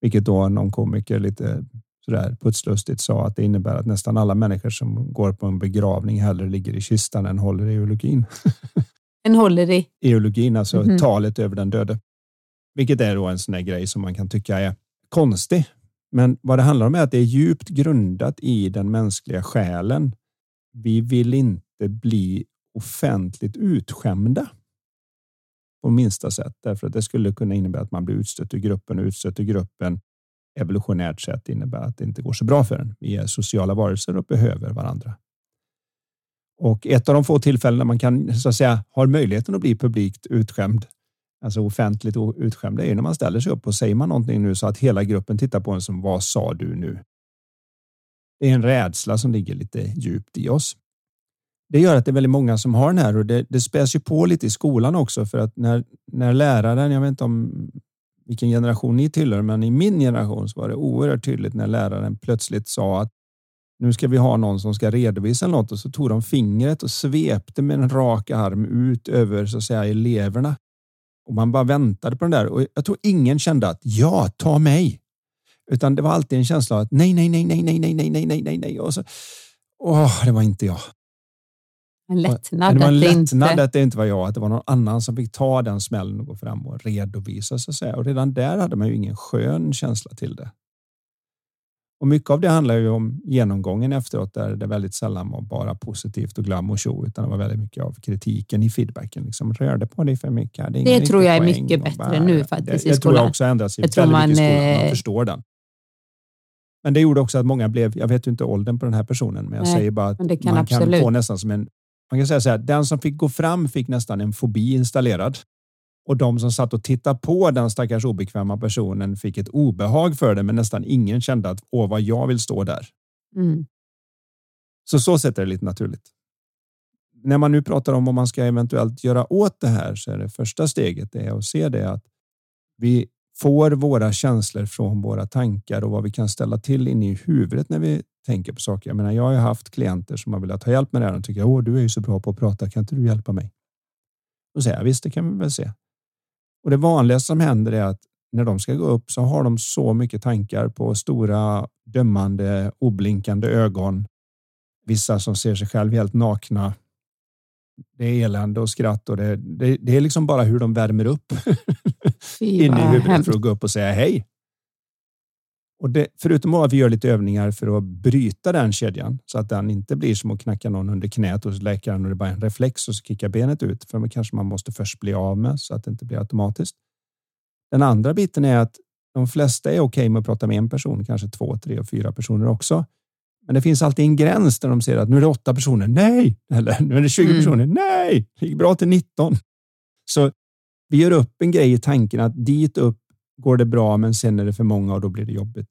Vilket då någon komiker lite sådär putslustigt sa att det innebär att nästan alla människor som går på en begravning hellre ligger i kistan än håller i eologin. En håller i? Eologin, alltså mm. talet över den döde. Vilket är då en sån här grej som man kan tycka är konstig. Men vad det handlar om är att det är djupt grundat i den mänskliga själen. Vi vill inte bli offentligt utskämda på minsta sätt, därför att det skulle kunna innebära att man blir utstött ur gruppen och utstött ur gruppen evolutionärt sett innebär att det inte går så bra för en. Vi är sociala varelser och behöver varandra. Och ett av de få tillfällen där man kan så att säga har möjligheten att bli publikt utskämd, alltså offentligt utskämd, är när man ställer sig upp och säger man någonting nu så att hela gruppen tittar på en som vad sa du nu? Det är en rädsla som ligger lite djupt i oss. Det gör att det är väldigt många som har den här och det, det späs ju på lite i skolan också för att när, när läraren, jag vet inte om vilken generation ni tillhör, men i min generation så var det oerhört tydligt när läraren plötsligt sa att nu ska vi ha någon som ska redovisa något och så tog de fingret och svepte med en rak arm ut över så att säga eleverna. Och man bara väntade på den där och jag tror ingen kände att ja, ta mig. Utan det var alltid en känsla av att nej, nej, nej, nej, nej, nej, nej, nej, nej, nej, nej. Och så, åh, det var inte jag. En lättnad. Det var en lättnad inte... att det inte var jag, att det var någon annan som fick ta den smällen och gå fram och redovisa så att säga. Och redan där hade man ju ingen skön känsla till det. Och mycket av det handlar ju om genomgången efteråt där det väldigt sällan var bara positivt och glam och show utan det var väldigt mycket av kritiken i feedbacken. Liksom, rörde på dig för mycket. Det, det tror jag är mycket bättre nu faktiskt det, i skolan. Det tror jag också ändras väldigt man, mycket i skolan. Man eh, förstår den. Men det gjorde också att många blev, jag vet ju inte åldern på den här personen, men jag nej, säger bara att man absolut. kan få nästan som en, man kan säga så här, den som fick gå fram fick nästan en fobi installerad. Och de som satt och tittade på den stackars obekväma personen fick ett obehag för det, men nästan ingen kände att åh, vad jag vill stå där. Mm. Så så sätt är det lite naturligt. När man nu pratar om vad man ska eventuellt göra åt det här så är det första steget det är att se det att vi får våra känslor från våra tankar och vad vi kan ställa till inne i huvudet när vi tänker på saker. Jag menar, jag har haft klienter som har velat ha hjälp med det här och tycker åh, du är ju så bra på att prata. Kan inte du hjälpa mig? Och säger jag visst, det kan vi väl se. Och det vanligaste som händer är att när de ska gå upp så har de så mycket tankar på stora dömande, oblinkande ögon. Vissa som ser sig själv helt nakna. Det är elände och skratt och det, det, det är liksom bara hur de värmer upp inne i huvudet för att gå upp och säga hej. Och det, förutom att vi gör lite övningar för att bryta den kedjan så att den inte blir som att knacka någon under knät hos läkaren och det är bara en reflex och så kickar benet ut. För det kanske man måste först bli av med så att det inte blir automatiskt. Den andra biten är att de flesta är okej okay med att prata med en person, kanske två, tre och fyra personer också. Men det finns alltid en gräns där de säger att nu är det åtta personer. Nej! Eller nu är det 20 mm. personer. Nej! Det gick bra till 19. Så vi gör upp en grej i tanken att dit upp går det bra, men sen är det för många och då blir det jobbigt.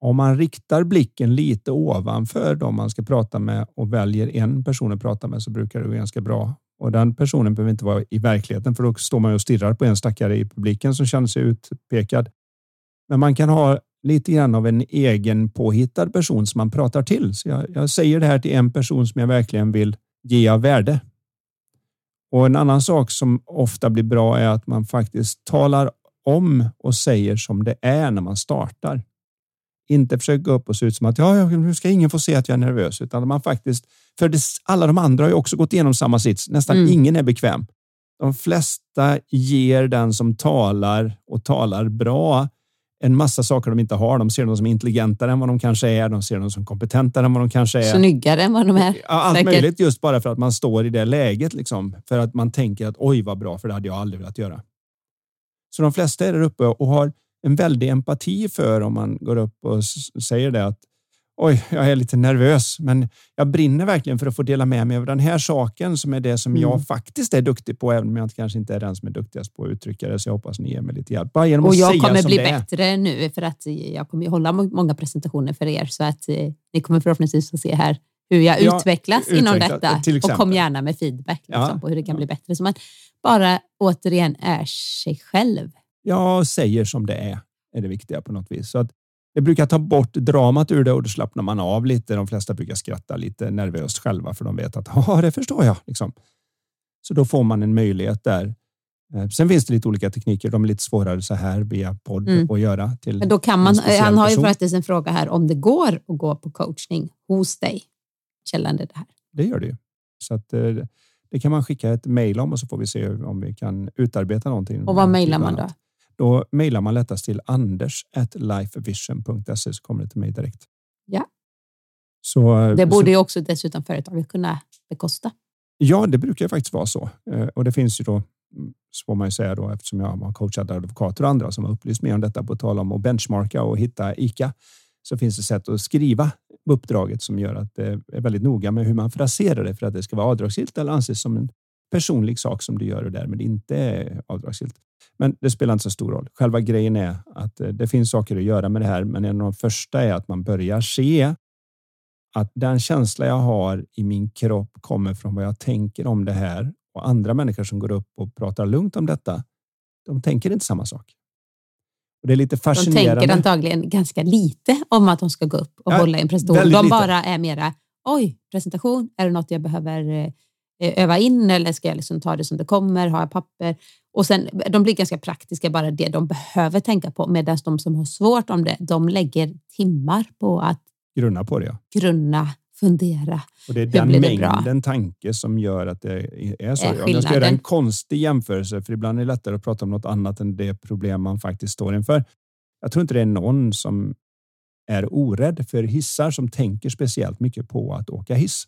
Om man riktar blicken lite ovanför de man ska prata med och väljer en person att prata med så brukar det gå ganska bra. Och den personen behöver inte vara i verkligheten för då står man och stirrar på en stackare i publiken som känner sig utpekad. Men man kan ha lite grann av en egen påhittad person som man pratar till. Så jag, jag säger det här till en person som jag verkligen vill ge av värde. Och en annan sak som ofta blir bra är att man faktiskt talar om och säger som det är när man startar. Inte försöka gå upp och se ut som att ja, nu ska ingen få se att jag är nervös, utan man faktiskt, för det, alla de andra har ju också gått igenom samma sits. Nästan mm. ingen är bekväm. De flesta ger den som talar och talar bra en massa saker de inte har. De ser dem som intelligentare än vad de kanske är. De ser dem som kompetentare än vad de kanske är. Snyggare än vad de är. Allt säkert. möjligt just bara för att man står i det läget. Liksom, för att man tänker att oj vad bra, för det hade jag aldrig velat göra. Så de flesta är där uppe och har en väldig empati för om man går upp och säger det att oj, jag är lite nervös, men jag brinner verkligen för att få dela med mig av den här saken som är det som mm. jag faktiskt är duktig på, även om jag kanske inte är den som är duktigast på att uttrycka det. Så jag hoppas ni ger mig lite hjälp. Bara genom och jag kommer bli bättre nu för att jag kommer hålla många presentationer för er så att eh, ni kommer förhoppningsvis få se här hur jag ja, utvecklas utveckla, inom detta. Och kom gärna med feedback liksom, ja, på hur det kan bli bättre. Så man bara återigen är sig själv. Ja, säger som det är, är det viktiga på något vis. Så att det brukar ta bort dramat ur det och då slappnar man av lite. De flesta brukar skratta lite nervöst själva för de vet att ja, det förstår jag. Liksom. Så då får man en möjlighet där. Eh, sen finns det lite olika tekniker. De är lite svårare så här via podd mm. att göra. Till Men då kan man, han har ju faktiskt en fråga här om det går att gå på coachning hos dig gällande det här. Det gör det ju. Så att, eh, det kan man skicka ett mejl om och så får vi se om vi kan utarbeta någonting. Och vad mejlar man då? Då mejlar man lättast till anders.lifevision.se så kommer det till mig direkt. Ja. Så, det borde ju också dessutom företaget kunna bekosta. Ja, det brukar faktiskt vara så. Eh, och det finns ju då, mm, så får man ju säga då, eftersom jag har coachat advokater och andra som har upplyst mig om detta på tal om att benchmarka och hitta ICA, så finns det sätt att skriva uppdraget som gör att det är väldigt noga med hur man fraserar det för att det ska vara avdragsgillt eller anses som en personlig sak som du gör och därmed inte är avdragsgillt. Men det spelar inte så stor roll. Själva grejen är att eh, det finns saker att göra med det här, men en av de första är att man börjar se att den känsla jag har i min kropp kommer från vad jag tänker om det här och andra människor som går upp och pratar lugnt om detta. De tänker inte samma sak. Och det är lite fascinerande. De tänker antagligen ganska lite om att de ska gå upp och ja, hålla en presentation. De bara är mera, oj, presentation, är det något jag behöver eh, öva in eller ska jag liksom ta det som det kommer? Har jag papper? Och sen, de blir ganska praktiska, bara det de behöver tänka på. Medan de som har svårt om det, de lägger timmar på att grunna på det. Ja. Grunna, fundera. Och det är den mängden tanke som gör att det är så. Är Om jag ska göra en konstig jämförelse, för ibland är det lättare att prata om något annat än det problem man faktiskt står inför. Jag tror inte det är någon som är orädd för hissar som tänker speciellt mycket på att åka hiss.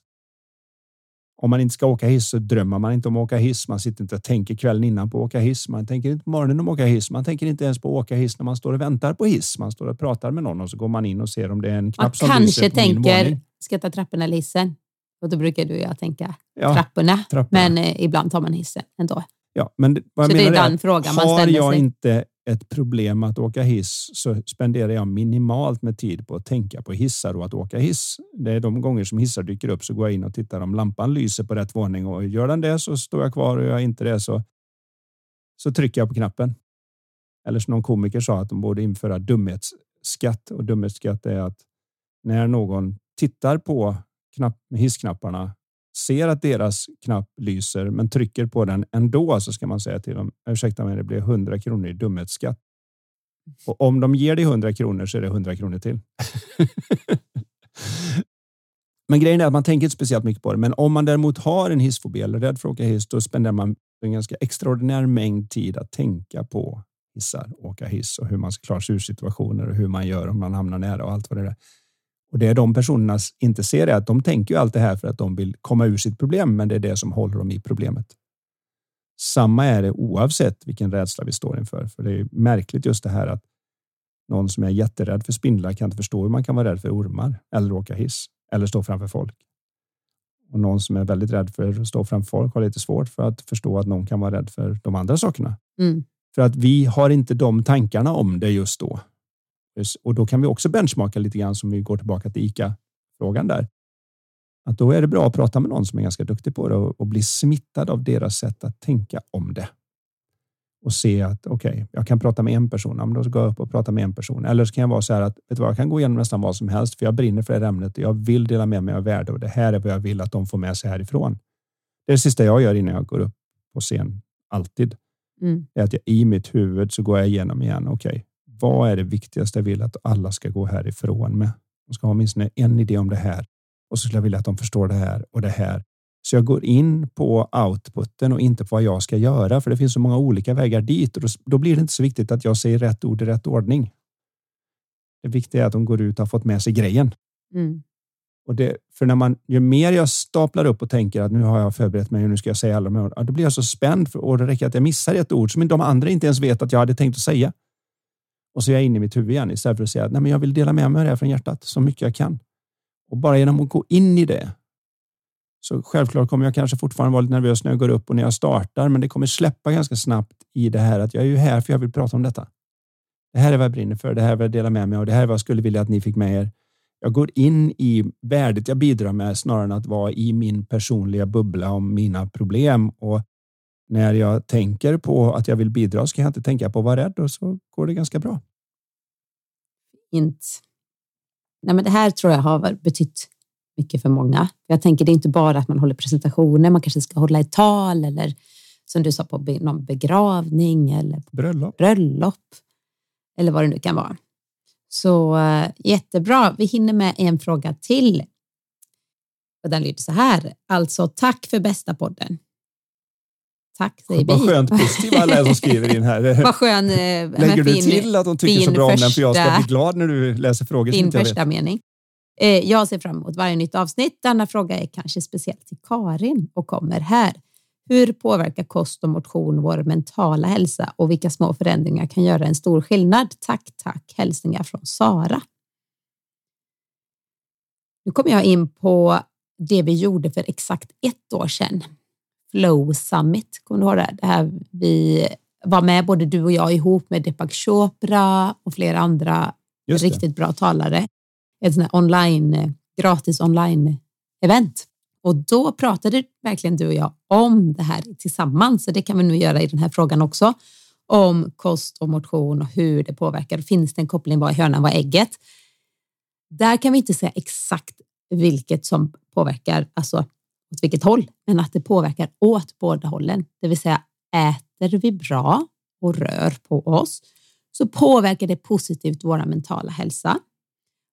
Om man inte ska åka hiss så drömmer man inte om att åka hiss. Man sitter inte och tänker kvällen innan på att åka hiss. Man tänker inte på morgonen om att åka hiss. Man tänker inte ens på att åka hiss när man står och väntar på hiss. Man står och pratar med någon och så går man in och ser om det är en knapp man som kanske tänker, ska jag ta trapporna eller hissen? Och då brukar du och jag tänka ja, trapporna. trapporna. Men eh, ibland tar man hissen ändå. Ja, men vad så jag det är den frågan man ställer sig. Har jag inte ett problem att åka hiss så spenderar jag minimalt med tid på att tänka på hissar och att åka hiss. Det är de gånger som hissar dyker upp så går jag in och tittar om lampan lyser på rätt våning och gör den det så står jag kvar och gör jag inte det så, så trycker jag på knappen. Eller som någon komiker sa att de borde införa dumhetsskatt och dumhetsskatt är att när någon tittar på knapp, hissknapparna ser att deras knapp lyser men trycker på den ändå så ska man säga till dem. Ursäkta mig, det blir 100 kronor i dumhetsskatt. Och om de ger dig 100 kronor så är det 100 kronor till. men grejen är att man tänker inte speciellt mycket på det. Men om man däremot har en hissfobi eller rädd för att åka hiss, då spenderar man en ganska extraordinär mängd tid att tänka på hissar, åka hiss och hur man ska klara sig ur situationer och hur man gör om man hamnar nära och allt vad det är. Och det de personerna inte ser är att de tänker ju allt det här för att de vill komma ur sitt problem, men det är det som håller dem i problemet. Samma är det oavsett vilken rädsla vi står inför, för det är märkligt just det här att någon som är jätterädd för spindlar kan inte förstå hur man kan vara rädd för ormar eller åka hiss eller stå framför folk. Och någon som är väldigt rädd för att stå framför folk har lite svårt för att förstå att någon kan vara rädd för de andra sakerna. Mm. För att vi har inte de tankarna om det just då. Och då kan vi också benchmarka lite grann som vi går tillbaka till ICA-frågan där. Att då är det bra att prata med någon som är ganska duktig på det och, bli smittad av deras sätt att tänka om det. Och se att okej, okay, jag kan prata med en person. Ja, då går jag upp och pratar med en person. Eller så kan jag vara så här att vet du vad, jag kan gå igenom nästan vad som helst för jag brinner för det här ämnet. Jag vill dela med mig av värde och det här är vad jag vill att de får med sig härifrån. Det är det sista jag gör innan jag går upp på scen. Alltid. Mm. Är att jag i mitt huvud så går jag igenom igen. Okej, okay, vad är det viktigaste jag vill att alla ska gå härifrån med? De ska ha åtminstone en idé om det här och så skulle jag vilja att de förstår det här och det här. Så jag går in på outputen och inte på vad jag ska göra, för det finns så många olika vägar dit och då blir det inte så viktigt att jag säger rätt ord i rätt ordning. Det viktiga är att de går ut och har fått med sig grejen. Mm. Och det, för när man, ju mer jag staplar upp och tänker att nu har jag förberett mig och nu ska jag säga alla de här orden, då blir jag så spänd för, och det räcker att jag missar ett ord som de andra inte ens vet att jag hade tänkt att säga. Och så är jag inne i mitt huvud igen istället för att säga att jag vill dela med mig av det här från hjärtat så mycket jag kan. Och bara genom att gå in i det. Så självklart kommer jag kanske fortfarande vara lite nervös när jag går upp och när jag startar, men det kommer släppa ganska snabbt i det här att jag är ju här för jag vill prata om detta. Det här är vad jag brinner för. Det här är vad jag delar med mig av. Det här är vad jag skulle vilja att ni fick med er. Jag går in i värdet jag bidrar med snarare än att vara i min personliga bubbla om mina problem och när jag tänker på att jag vill bidra så kan jag inte tänka på att vara rädd och så går det ganska bra. Inte. Nej, men det här tror jag har betytt mycket för många. Jag tänker det är inte bara att man håller presentationer, man kanske ska hålla ett tal eller som du sa på någon begravning eller bröllop. bröllop eller vad det nu kan vara. Så uh, jättebra. Vi hinner med en fråga till. Och den lyder så här. Alltså tack för bästa podden. Tack säger. Vad skönt positiva alla är som skriver in här. Vad skön, eh, Lägger du fin, till att de tycker så bra om den? För jag ska bli glad när du läser frågor. Din första mening. Eh, jag ser fram emot varje nytt avsnitt. Denna fråga är kanske speciellt till Karin och kommer här. Hur påverkar kost och motion vår mentala hälsa och vilka små förändringar kan göra en stor skillnad? Tack, tack. Hälsningar från Sara. Nu kommer jag in på det vi gjorde för exakt ett år sedan Flow Summit. Kommer du ihåg det? det här vi var med både du och jag ihop med Deepak Chopra och flera andra riktigt bra talare. Ett sånt online, gratis online event. Och då pratade verkligen du och jag om det här tillsammans. Så det kan vi nu göra i den här frågan också. Om kost och motion och hur det påverkar. Finns det en koppling? Vad är hönan? Vad är ägget? Där kan vi inte säga exakt vilket som påverkar, alltså åt vilket håll, men att det påverkar åt båda hållen. Det vill säga äter vi bra och rör på oss så påverkar det positivt vår mentala hälsa.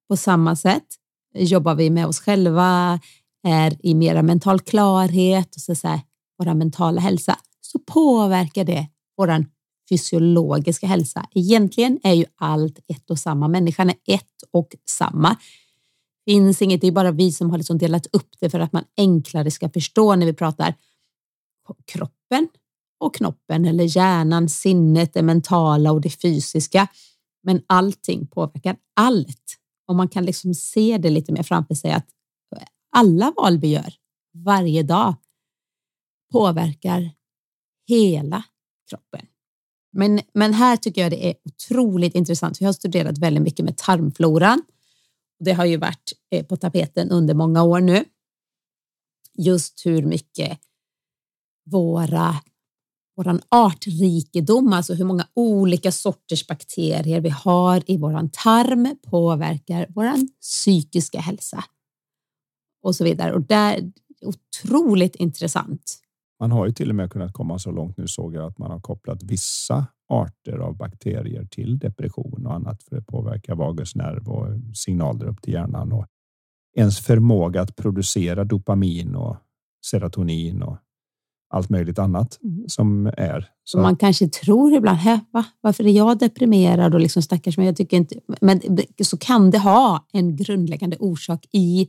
På samma sätt eh, jobbar vi med oss själva, är i mera mental klarhet och så säga, vår mentala hälsa så påverkar det vår fysiologiska hälsa. Egentligen är ju allt ett och samma. Människan är ett och samma. Finns inget, det är bara vi som har liksom delat upp det för att man enklare ska förstå när vi pratar kroppen och knoppen eller hjärnan, sinnet, det mentala och det fysiska. Men allting påverkar allt och man kan liksom se det lite mer framför sig att alla val vi gör varje dag påverkar hela kroppen. Men, men här tycker jag det är otroligt intressant. Vi har studerat väldigt mycket med tarmfloran. Det har ju varit eh, på tapeten under många år nu. Just hur mycket våra våran artrikedom, alltså hur många olika sorters bakterier vi har i våran tarm påverkar våran psykiska hälsa och så vidare. Och det är otroligt intressant. Man har ju till och med kunnat komma så långt nu såg jag att man har kopplat vissa arter av bakterier till depression och annat för att påverka vagusnerv och signaler upp till hjärnan och ens förmåga att producera dopamin och serotonin och allt möjligt annat som är. Så. Man kanske tror ibland, va? varför är jag deprimerad och liksom stackars mig? Jag tycker inte, men så kan det ha en grundläggande orsak i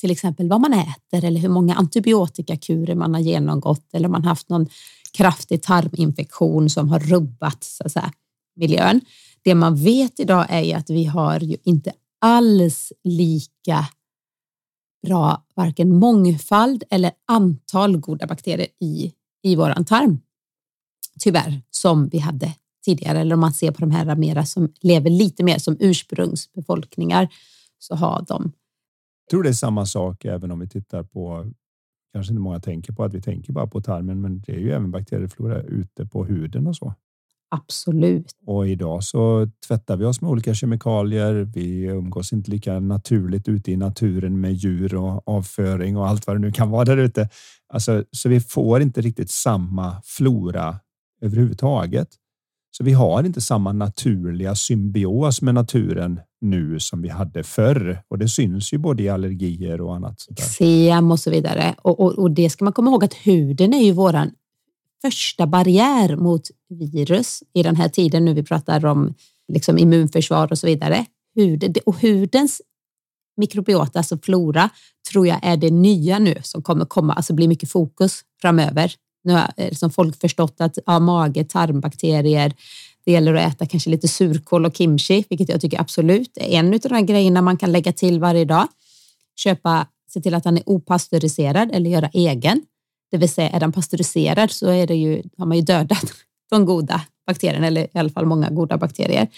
till exempel vad man äter eller hur många antibiotikakurer man har genomgått eller man haft någon kraftig tarminfektion som har rubbat så att säga, miljön. Det man vet idag är ju att vi har ju inte alls lika bra varken mångfald eller antal goda bakterier i, i våran tarm. Tyvärr, som vi hade tidigare. Eller om man ser på de här mera som lever lite mer som ursprungsbefolkningar så har de jag tror det är samma sak även om vi tittar på kanske inte många tänker på att vi tänker bara på tarmen, men det är ju även bakterieflora ute på huden och så. Absolut. Och idag så tvättar vi oss med olika kemikalier. Vi umgås inte lika naturligt ute i naturen med djur och avföring och allt vad det nu kan vara där ute. Alltså, så vi får inte riktigt samma flora överhuvudtaget. Så vi har inte samma naturliga symbios med naturen nu som vi hade förr och det syns ju både i allergier och annat. Eksem och så vidare. Och, och, och, det ska man komma ihåg att huden är ju våran första barriär mot virus i den här tiden nu vi pratar om liksom immunförsvar och så vidare. Huden, och hudens mikrobiota, alltså flora, tror jag är det nya nu som kommer komma, alltså bli mycket fokus framöver. Nu har liksom folk förstått att ja, mage, tarmbakterier, det gäller att äta kanske lite surkål och kimchi, vilket jag tycker absolut är en av de här grejerna man kan lägga till varje dag. Köpa, se till att den är opastöriserad eller göra egen. Det vill säga är den pastöriserad så är det ju, har man ju dödat de goda bakterierna eller i alla fall många goda bakterier.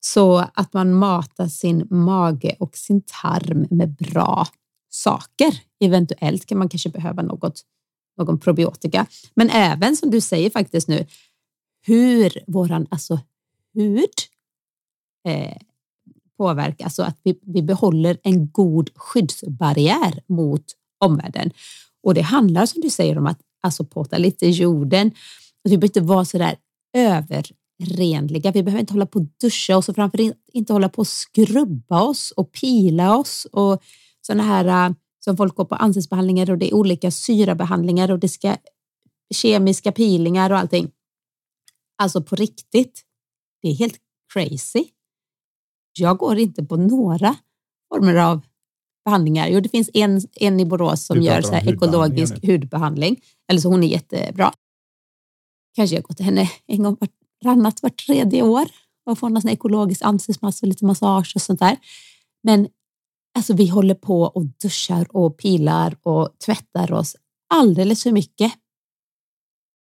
Så att man matar sin mage och sin tarm med bra saker. Eventuellt kan man kanske behöva något, någon probiotika. Men även som du säger faktiskt nu, hur våran alltså hud eh, påverkas så alltså att vi, vi behåller en god skyddsbarriär mot omvärlden. Och det handlar som du säger om att alltså påta lite i jorden. Att vi behöver inte vara så där överrenliga. Vi behöver inte hålla på och duscha oss och framför inte hålla på och skrubba oss och pila oss och sådana här äh, som folk går på ansiktsbehandlingar och det är olika syrabehandlingar och det ska kemiska peelingar och allting. Alltså på riktigt. Det är helt crazy. Jag går inte på några former av behandlingar. Jo, det finns en, en i Borås som gör så här ekologisk hudbehandling. Eller så hon är jättebra. Kanske jag går till henne en gång vartannat, vart tredje år och får någon ekologisk ansiktsmask och lite massage och sånt där. Men alltså, vi håller på och duschar och pilar och tvättar oss alldeles för mycket.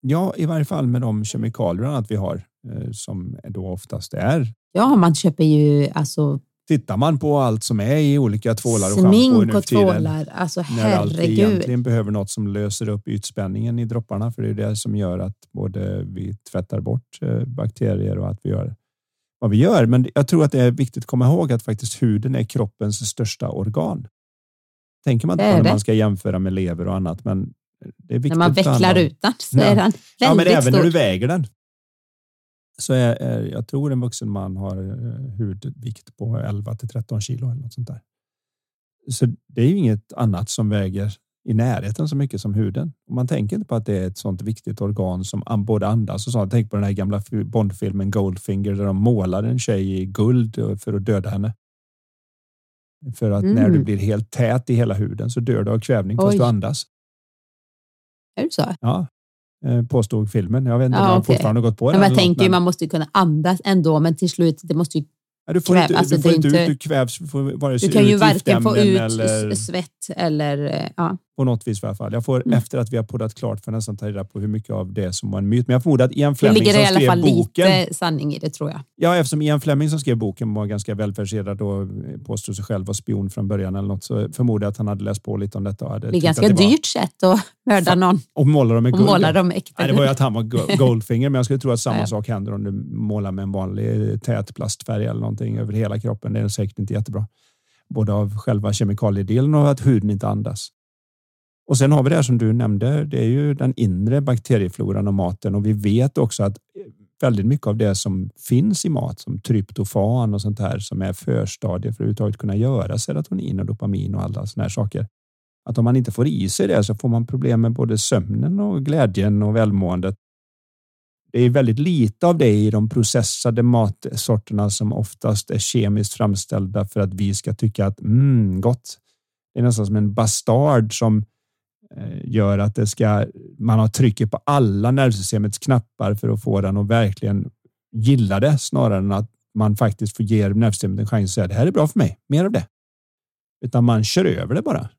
Ja, i varje fall med de kemikalier att vi har eh, som då oftast är. Ja, man köper ju alltså Tittar man på allt som är i olika tvålar och schampo nu och tvålar, alltså herregud. När allt egentligen behöver något som löser upp ytspänningen i dropparna, för det är det som gör att både vi tvättar bort eh, bakterier och att vi gör vad vi gör. Men jag tror att det är viktigt att komma ihåg att faktiskt huden är kroppens största organ. Tänker man inte på när man ska jämföra med lever och annat, men det är viktigt. När man vecklar ut den så ja. är den väldigt Ja, men även stor. när du väger den så är, är, jag tror en vuxen man har eh, hudvikt på 11 till 13 kilo eller något sånt där. Så det är ju inget annat som väger i närheten så mycket som huden. Och man tänker inte på att det är ett sånt viktigt organ som både andas och så. Tänk på den här gamla Bondfilmen Goldfinger där de målar en tjej i guld för att döda henne. För att mm. när du mm. blir helt tät i hela huden så dör du av kvävning Oj. fast du andas. Är det så? Ja, eh, påstod filmen. Jag vet inte om ja, jag okay. fortfarande gått på det. jag tänker men... man måste kunna andas ändå, men till slut, det måste ju Ja, du får Kväv, inte, alltså du får inte, ut, du kvävs, du får vare sig Du kan ju varken få ut eller, svett eller... Eh, ja. På något vis i alla fall. Jag får, mm. Efter att vi har poddat klart för nästan ta reda på hur mycket av det som var en myt. Men jag förmodar att Ian Fleming som skrev boken... Det ligger i alla fall boken, lite sanning i det tror jag. Ja, eftersom Ian Fleming som skrev boken var ganska välfärserad och påstod sig själv vara spion från början eller något så förmodar jag att han hade läst på lite om detta. Och hade det är ganska det dyrt sätt att mörda någon. Och måla dem med guld. Måla dem äkta. Nej, det var ju att han var Goldfinger, men jag skulle tro att samma ja. sak händer om du målar med en vanlig tät plastfärg eller någonting över hela kroppen. Det är säkert inte jättebra. Både av själva kemikaliedelen och att huden inte andas. Och sen har vi det här som du nämnde. Det är ju den inre bakteriefloran och maten och vi vet också att eh, väldigt mycket av det som finns i mat som tryptofan och sånt här som är förstadier för att överhuvudtaget kunna göra serotonin och dopamin och alla såna här saker. Att om man inte får i sig det så får man problem med både sömnen och glädjen och välmåendet. Det är väldigt lite av det i de processade matsorterna som oftast är kemiskt framställda för att vi ska tycka att mm, gott. Det är nästan som en bastard som gör att det ska, man har trycket på alla nervsystemets knappar för att få den att verkligen gilla det snarare än att man faktiskt får ge nervsystemet en chans att säga det här är bra för mig, mer av det. Utan man kör över det bara.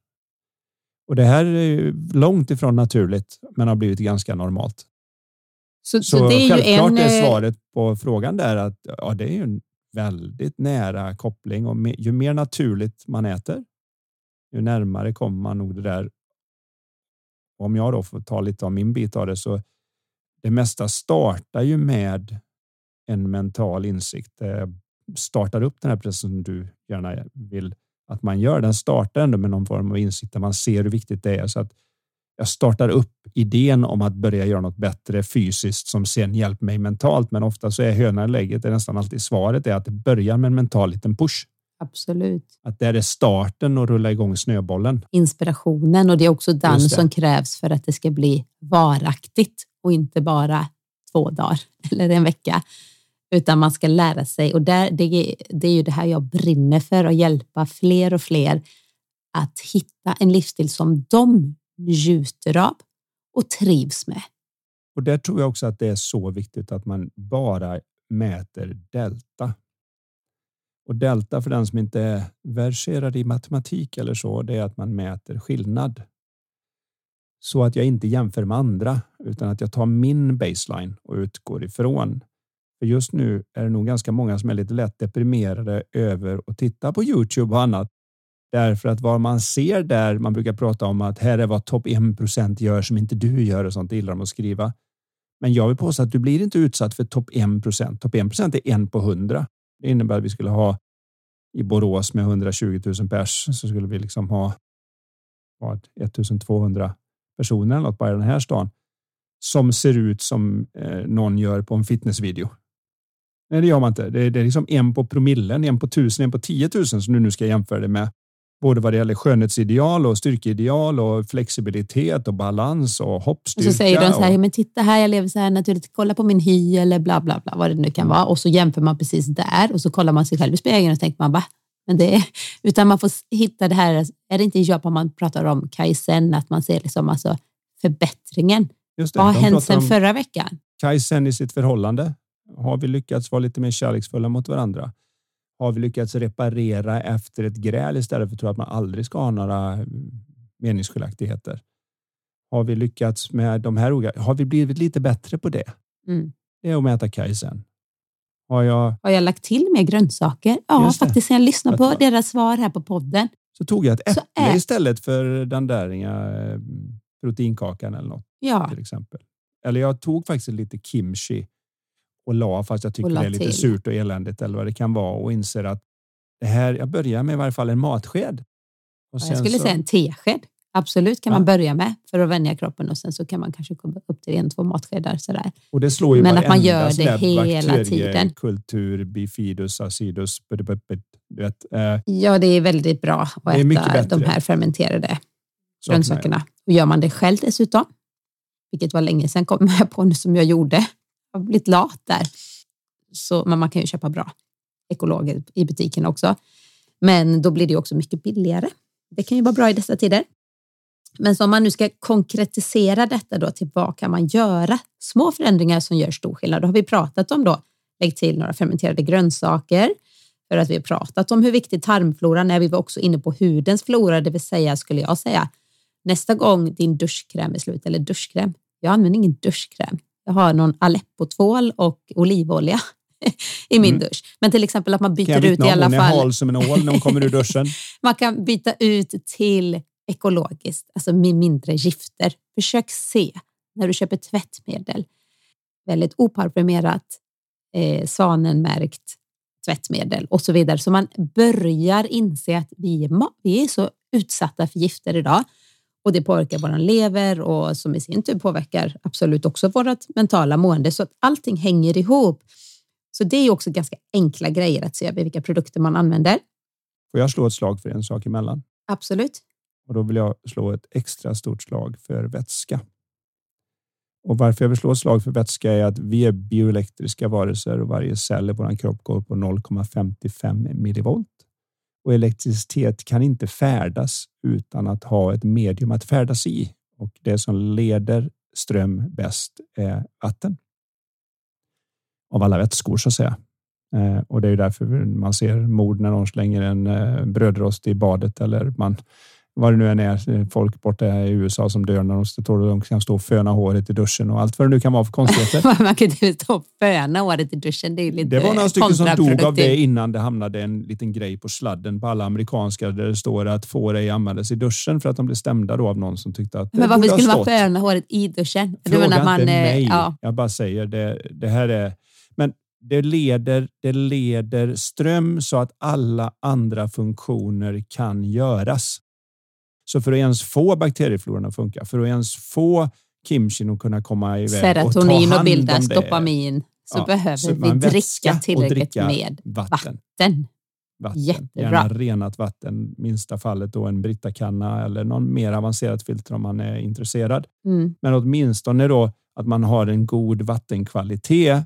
Och det här är långt ifrån naturligt, men har blivit ganska normalt. Så, så, så det är självklart en... är eh, svaret på frågan där att ja, det är en väldigt nära koppling och ju mer naturligt man äter, ju närmare kommer man nog det där. Om jag då får ta lite av min bit av det så det mesta startar ju med en mental insikt. Det startar upp den här processen som du gärna vill att man gör. Den startar ändå med någon form av insikt där man ser hur viktigt det är så att jag startar upp idén om att börja göra något bättre fysiskt som sen hjälper mig mentalt. Men ofta så är hönan i lägget, det är nästan alltid svaret är att det börjar med en mental liten push. Absolut. Att det är starten och rulla igång snöbollen. Inspirationen och det är också den som krävs för att det ska bli varaktigt och inte bara två dagar eller en vecka. Utan man ska lära sig och där, det, det är ju det här jag brinner för att hjälpa fler och fler att hitta en livsstil som de njuter av och trivs med. Och där tror jag också att det är så viktigt att man bara mäter delta. Och delta för den som inte är verserad i matematik eller så, det är att man mäter skillnad. Så att jag inte jämför med andra utan att jag tar min baseline och utgår ifrån. För just nu är det nog ganska många som är lite lätt deprimerade över att titta på Youtube och annat Därför att vad man ser där, man brukar prata om att här är vad topp 1 gör som inte du gör och sånt, det gillar de att skriva. Men jag vill påstå att du blir inte utsatt för topp 1% Topp 1% är en på hundra. Det innebär att vi skulle ha i Borås med 120 000 pers så skulle vi liksom ha vad, 1200 personer eller något bara i den här stan som ser ut som eh, någon gör på en fitnessvideo. Nej, det gör man inte. Det är, det är liksom en på promillen, en på tusen, en på tiotusen som du nu ska jämföra det med både vad det gäller skönhetsideal och styrkeideal och flexibilitet och balans och hoppstyrka. Och så säger de så här, men titta här, jag lever så här naturligt, kolla på min hy eller bla bla bla, vad det nu kan vara. Och så jämför man precis där och så kollar man sig själv i spegeln och tänker man, va? Men det är, utan man får hitta det här, är det inte i Japan man pratar om kaizen, att man ser liksom alltså förbättringen? Det, vad har hänt sedan förra veckan? Kaizen i sitt förhållande. Har vi lyckats vara lite mer kärleksfulla mot varandra? Har vi lyckats reparera efter ett gräl istället för att tro att man aldrig ska ha några meningsskiljaktigheter? Har vi lyckats med de här? Har vi blivit lite bättre på det? Mm. Det är att mäta kajsen. Har jag, har jag lagt till mer grönsaker? Ja, faktiskt. När jag lyssnade på deras svar här på podden. Så tog jag ett äpple är... istället för den där eh, proteinkakan eller något. Ja. Till exempel. Eller jag tog faktiskt lite kimchi och la fast jag tycker det är lite till. surt och eländigt eller vad det kan vara och inser att det här, jag börjar med i varje fall en matsked. Och jag skulle så... säga en tesked. Absolut kan ja. man börja med för att vänja kroppen och sen så kan man kanske komma upp till en, två matskedar sådär. Och det slår ju Men att man gör det hela tiden. Kultur, bifidus, acidus, du vet, eh. Ja, det är väldigt bra att äta de här fermenterade. grönsakerna. Och gör man det själv dessutom, vilket var länge sedan kom jag på nu som jag gjorde. Jag har blivit lat där. Så, men man kan ju köpa bra ekologer i butiken också. Men då blir det också mycket billigare. Det kan ju vara bra i dessa tider. Men om man nu ska konkretisera detta då till vad kan man göra? Små förändringar som gör stor skillnad. Då har vi pratat om då, lägg till några fermenterade grönsaker, för att vi har pratat om hur viktig tarmfloran är. Vi var också inne på hudens flora, det vill säga skulle jag säga nästa gång din duschkräm är slut eller duschkräm. Jag använder ingen duschkräm. Jag har någon Aleppo-tvål och olivolja i min mm. dusch. Men till exempel att man byter ut i alla fall. Hon är hal som en ål när hon kommer ur duschen. man kan byta ut till ekologiskt, alltså med mindre gifter. Försök se när du köper tvättmedel, väldigt oparfumerat, eh, svanenmärkt tvättmedel och så vidare. Så man börjar inse att vi är, vi är så utsatta för gifter idag och det påverkar vår lever och som i sin tur påverkar absolut också vårt mentala mående. Så att allting hänger ihop. Så det är också ganska enkla grejer att se över vilka produkter man använder. Får jag slå ett slag för en sak emellan? Absolut. Och då vill jag slå ett extra stort slag för vätska. Och varför jag vill slå ett slag för vätska är att vi är bioelektriska varelser och varje cell i vår kropp går på 0,55 millivolt. Och elektricitet kan inte färdas utan att ha ett medium att färdas i. Och det som leder ström bäst är vatten. Av alla vätskor så att säga. Eh, och det är därför man ser mord när någon slänger en eh, brödrost i badet eller man vad det nu än är, folk borta i USA som dör när de, står, de kan stå och föna håret i duschen och allt vad det nu kan vara för konstigheter. Man kan inte stå och föna håret i duschen. Det, är lite det var några stycken som dog av det innan det hamnade en liten grej på sladden på alla amerikanska där det står att får ej användas i duschen för att de blev stämda då av någon som tyckte att Men varför skulle man föna håret i duschen? Fråga inte man, mig. Ja. Jag bara säger det. Det här är men det leder, det leder ström så att alla andra funktioner kan göras. Så för att ens få bakteriefloran att funka, för att ens få kimchin att kunna komma iväg Serotonin och ta hand och bildas dopamin så ja, behöver så vi dricka tillräckligt med vatten. vatten. vatten. Jättebra. Gärna renat vatten, minsta fallet då en Britakanna eller någon mer avancerat filter om man är intresserad. Mm. Men åtminstone då att man har en god vattenkvalitet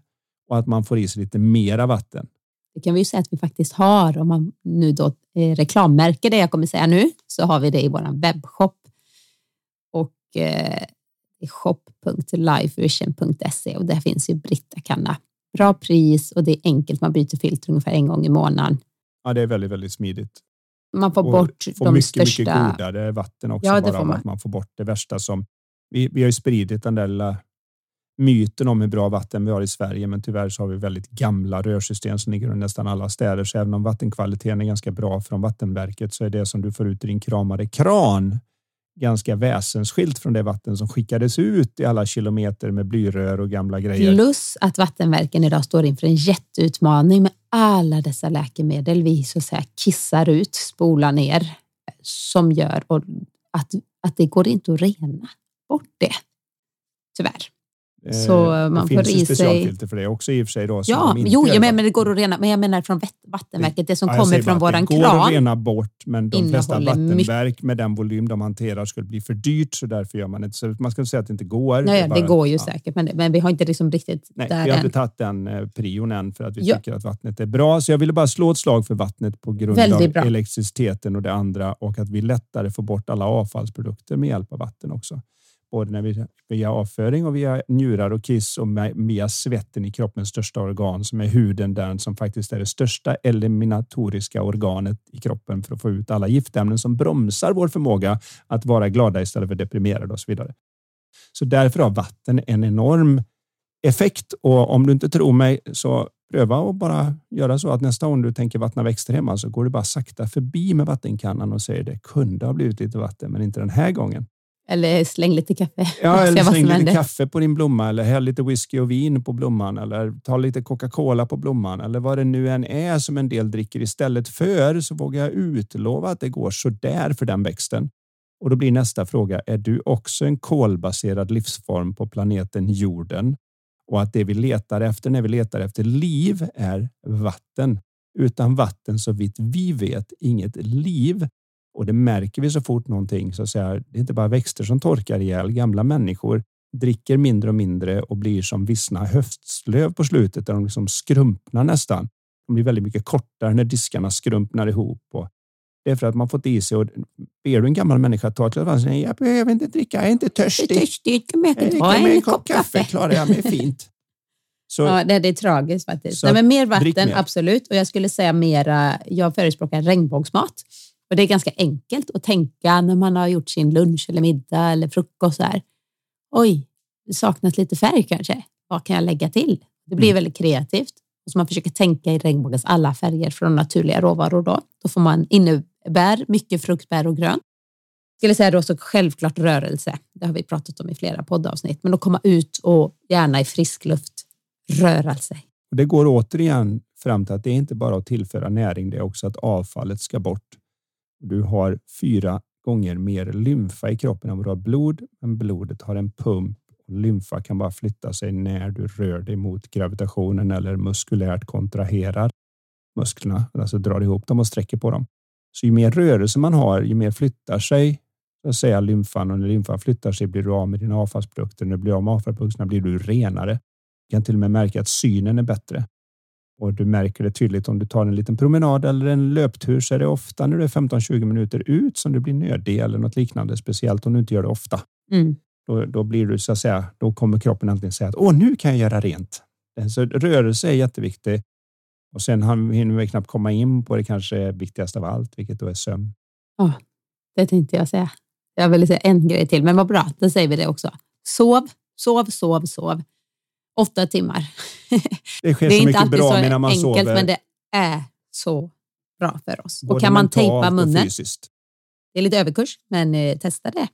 och att man får i sig lite mera vatten. Det kan vi ju säga att vi faktiskt har. Om man nu då eh, reklammärker det jag kommer säga nu så har vi det i vår webbshop. Och eh, shop.lifevision.se och där finns ju Britta kanna. Bra pris och det är enkelt. Man byter filter ungefär en gång i månaden. Ja, det är väldigt, väldigt smidigt. Man får och bort får de mycket, största. Mycket godare vatten också. Ja, det bara man. Att man får bort det värsta som vi, vi har ju spridit den där lilla myten om hur bra vatten vi har i Sverige, men tyvärr så har vi väldigt gamla rörsystem som ligger i nästan alla städer. Så även om vattenkvaliteten är ganska bra från vattenverket så är det som du får ut i din kramade kran ganska väsensskilt från det vatten som skickades ut i alla kilometer med blyrör och gamla grejer. Plus att vattenverken idag står inför en jätteutmaning med alla dessa läkemedel vi så att säga kissar ut, spolar ner, som gör att, att det går inte att rena bort det. Tyvärr. Så eh, man det får finns i specialfilter för det också i och för sig. Då, ja, jo, jag menar, men det går att rena, men jag menar från Vattenverket, det som ja, kommer från våran kran. Det går att rena bort, men de flesta vattenverk mycket. med den volym de hanterar skulle bli för dyrt, så därför gör man inte så. Man ska säga att det inte går. Nej, det, bara, det går ju ja. säkert, men, men vi har inte liksom riktigt Nej, där vi har inte tagit den eh, prion än för att vi ja. tycker att vattnet är bra. Så jag ville bara slå ett slag för vattnet på grund Väldigt av elektriciteten och det andra och att vi lättare får bort alla avfallsprodukter med hjälp av vatten också både när vi, via avföring och via njurar och kiss och via svetten i kroppens största organ som är huden, den som faktiskt är det största eliminatoriska organet i kroppen för att få ut alla giftämnen som bromsar vår förmåga att vara glada istället för deprimerade och så vidare. Så därför har vatten en enorm effekt och om du inte tror mig så pröva att bara göra så att nästa gång du tänker vattna växter hemma så går du bara sakta förbi med vattenkannan och säger det kunde ha blivit lite vatten, men inte den här gången. Eller släng lite kaffe. Ja, eller släng lite händer. kaffe på din blomma eller häll lite whisky och vin på blomman eller ta lite Coca-Cola på blomman eller vad det nu än är som en del dricker istället för så vågar jag utlova att det går så där för den växten. Och då blir nästa fråga, är du också en kolbaserad livsform på planeten jorden? Och att det vi letar efter när vi letar efter liv är vatten. Utan vatten så vitt vi vet inget liv. Och det märker vi så fort någonting så att säga. Det är inte bara växter som torkar ihjäl. Gamla människor dricker mindre och mindre och blir som vissna höftslöv på slutet där de liksom skrumpnar nästan. De blir väldigt mycket kortare när diskarna skrumpnar ihop. Och det är för att man fått i sig och ber du en gammal människa att ta ett glas vatten, jag behöver inte dricka, jag är inte törstig. Jag är törstig, jag kan ta en, en kopp kaffe. klarar jag mig fint. Så, ja, det, det är tragiskt faktiskt. Nej, men mer vatten, mer. absolut. Och jag skulle säga mera, jag förespråkar regnbågsmat. Och det är ganska enkelt att tänka när man har gjort sin lunch eller middag eller frukost. Så här. Oj, det saknas lite färg kanske. Vad kan jag lägga till? Det blir mm. väldigt kreativt. Och så man försöker tänka i regnbågens alla färger från naturliga råvaror. Då, då får man innebär mycket frukt, bär och grönt. Jag skulle säga då så självklart rörelse. Det har vi pratat om i flera poddavsnitt. Men att komma ut och gärna i frisk luft röra sig. Det går återigen fram till att det är inte bara att tillföra näring, det är också att avfallet ska bort. Du har fyra gånger mer lymfa i kroppen än vad du har blod, men blodet har en pump och lymfa kan bara flytta sig när du rör dig mot gravitationen eller muskulärt kontraherar musklerna, alltså drar ihop dem och sträcker på dem. Så ju mer rörelse man har, ju mer flyttar sig så att säga lymfan och när lymfan flyttar sig blir du av med dina avfallsprodukter. När du blir av med avfallsprodukterna blir du renare. Du kan till och med märka att synen är bättre. Och du märker det tydligt om du tar en liten promenad eller en löptur så är det ofta när du är 15-20 minuter ut som du blir nödig eller något liknande. Speciellt om du inte gör det ofta. Mm. Då, då, blir du så att säga, då kommer kroppen antingen säga att åh, nu kan jag göra rent. Så rörelse är jätteviktig. Och sen hinner vi knappt komma in på det kanske viktigaste av allt, vilket då är sömn. Ja, det tänkte jag säga. Jag ville säga en grej till, men vad bra, då säger vi det också. Sov, sov, sov, sov åtta timmar. Det sker det är så mycket bra medan man enkelt, sover. Men det är så bra för oss. Både och kan man tejpa munnen. Det är lite överkurs, men eh, testa det.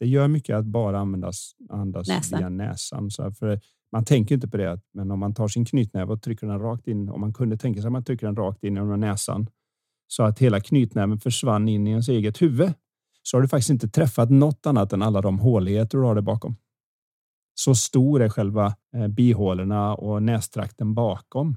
Det gör mycket att bara användas, andas näsan. via näsan. Så för man tänker inte på det, men om man tar sin knytnäve och trycker den rakt in, om man kunde tänka sig att man trycker den rakt in i näsan så att hela knytnäven försvann in i ens eget huvud så har du faktiskt inte träffat något annat än alla de håligheter du har där bakom. Så stor är själva eh, bihålorna och nästrakten bakom.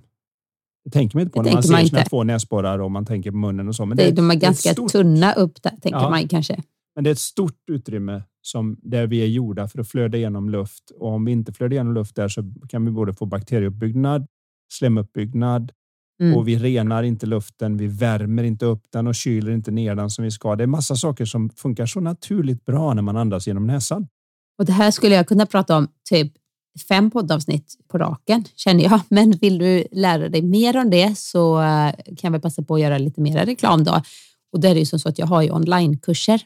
Det tänker man inte på det när man ser man sina två näsborrar och man tänker på munnen och så. Men det, de är ganska stort... tunna upp där, tänker ja, man kanske. Men det är ett stort utrymme som där vi är gjorda för att flöda igenom luft. Och om vi inte flödar igenom luft där så kan vi både få bakterieuppbyggnad, slemuppbyggnad mm. och vi renar inte luften. Vi värmer inte upp den och kyler inte ner den som vi ska. Det är massa saker som funkar så naturligt bra när man andas genom näsan. Och det här skulle jag kunna prata om typ fem poddavsnitt på raken känner jag. Men vill du lära dig mer om det så eh, kan vi passa på att göra lite mer reklam då. Och det är ju som så att jag har ju onlinekurser,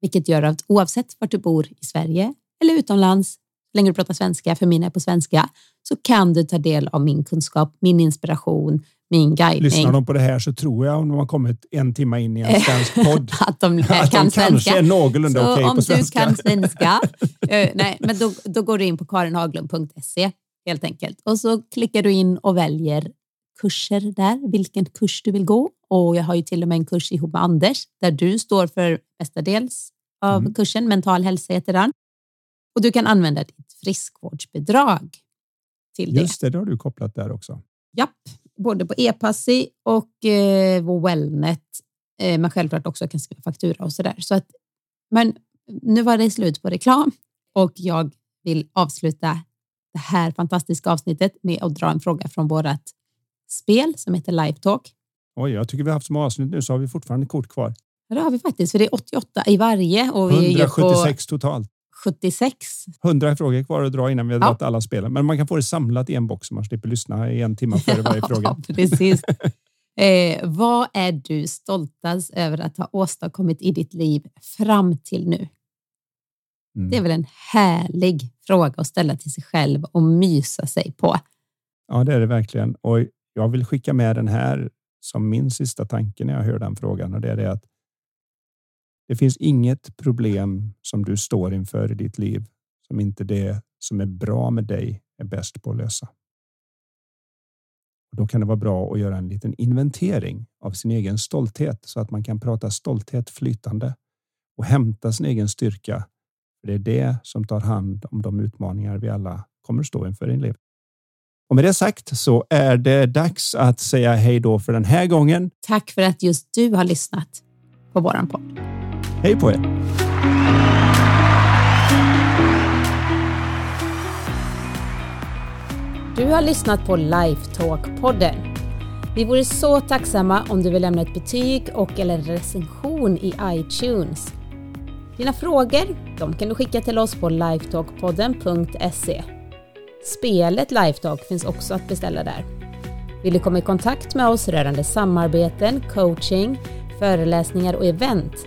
vilket gör att oavsett vart du bor i Sverige eller utomlands, så länge du pratar svenska, för mina är på svenska, så kan du ta del av min kunskap, min inspiration, min guidning. Lyssnar de på det här så tror jag, om de har kommit en timme in i en svensk podd, att de, att kan de kanske är någorlunda okej okay på svenska. Om du kan svenska, uh, nej, men då, då går du in på karinhaglund.se helt enkelt och så klickar du in och väljer kurser där, vilken kurs du vill gå. Och jag har ju till och med en kurs ihop med Anders där du står för mestadels av mm. kursen. Mental hälsa heter den. Och du kan använda ditt friskvårdsbidrag till det. Just det, det har du kopplat där också. Japp, både på e-passi och eh, vår Wellnet, eh, men självklart också kan skriva faktura och sådär. Så att, men nu var det slut på reklam och jag vill avsluta det här fantastiska avsnittet med att dra en fråga från vårt spel som heter Live Talk. Oj, jag tycker vi har haft som avsnitt nu så har vi fortfarande kort kvar. Ja, det har vi faktiskt, för det är 88 i varje. Och vi 176 på... totalt. 76. 100 frågor kvar att dra innan vi har dragit alla spelen. Men man kan få det samlat i en box så man slipper lyssna i en timme före varje fråga. precis. Eh, vad är du stoltast över att ha åstadkommit i ditt liv fram till nu? Mm. Det är väl en härlig fråga att ställa till sig själv och mysa sig på. Ja, det är det verkligen. Och jag vill skicka med den här som min sista tanke när jag hör den frågan och det är det att det finns inget problem som du står inför i ditt liv som inte det som är bra med dig är bäst på att lösa. Då kan det vara bra att göra en liten inventering av sin egen stolthet så att man kan prata stolthet flytande och hämta sin egen styrka. För Det är det som tar hand om de utmaningar vi alla kommer stå inför i livet. Och med det sagt så är det dags att säga hej då för den här gången. Tack för att just du har lyssnat på våran podd. Hej på er! Du har lyssnat på Lifetalk-podden. Vi vore så tacksamma om du vill lämna ett betyg och eller en recension i iTunes. Dina frågor de kan du skicka till oss på lifetalkpodden.se. Spelet Lifetalk finns också att beställa där. Vill du komma i kontakt med oss rörande samarbeten, coaching, föreläsningar och event,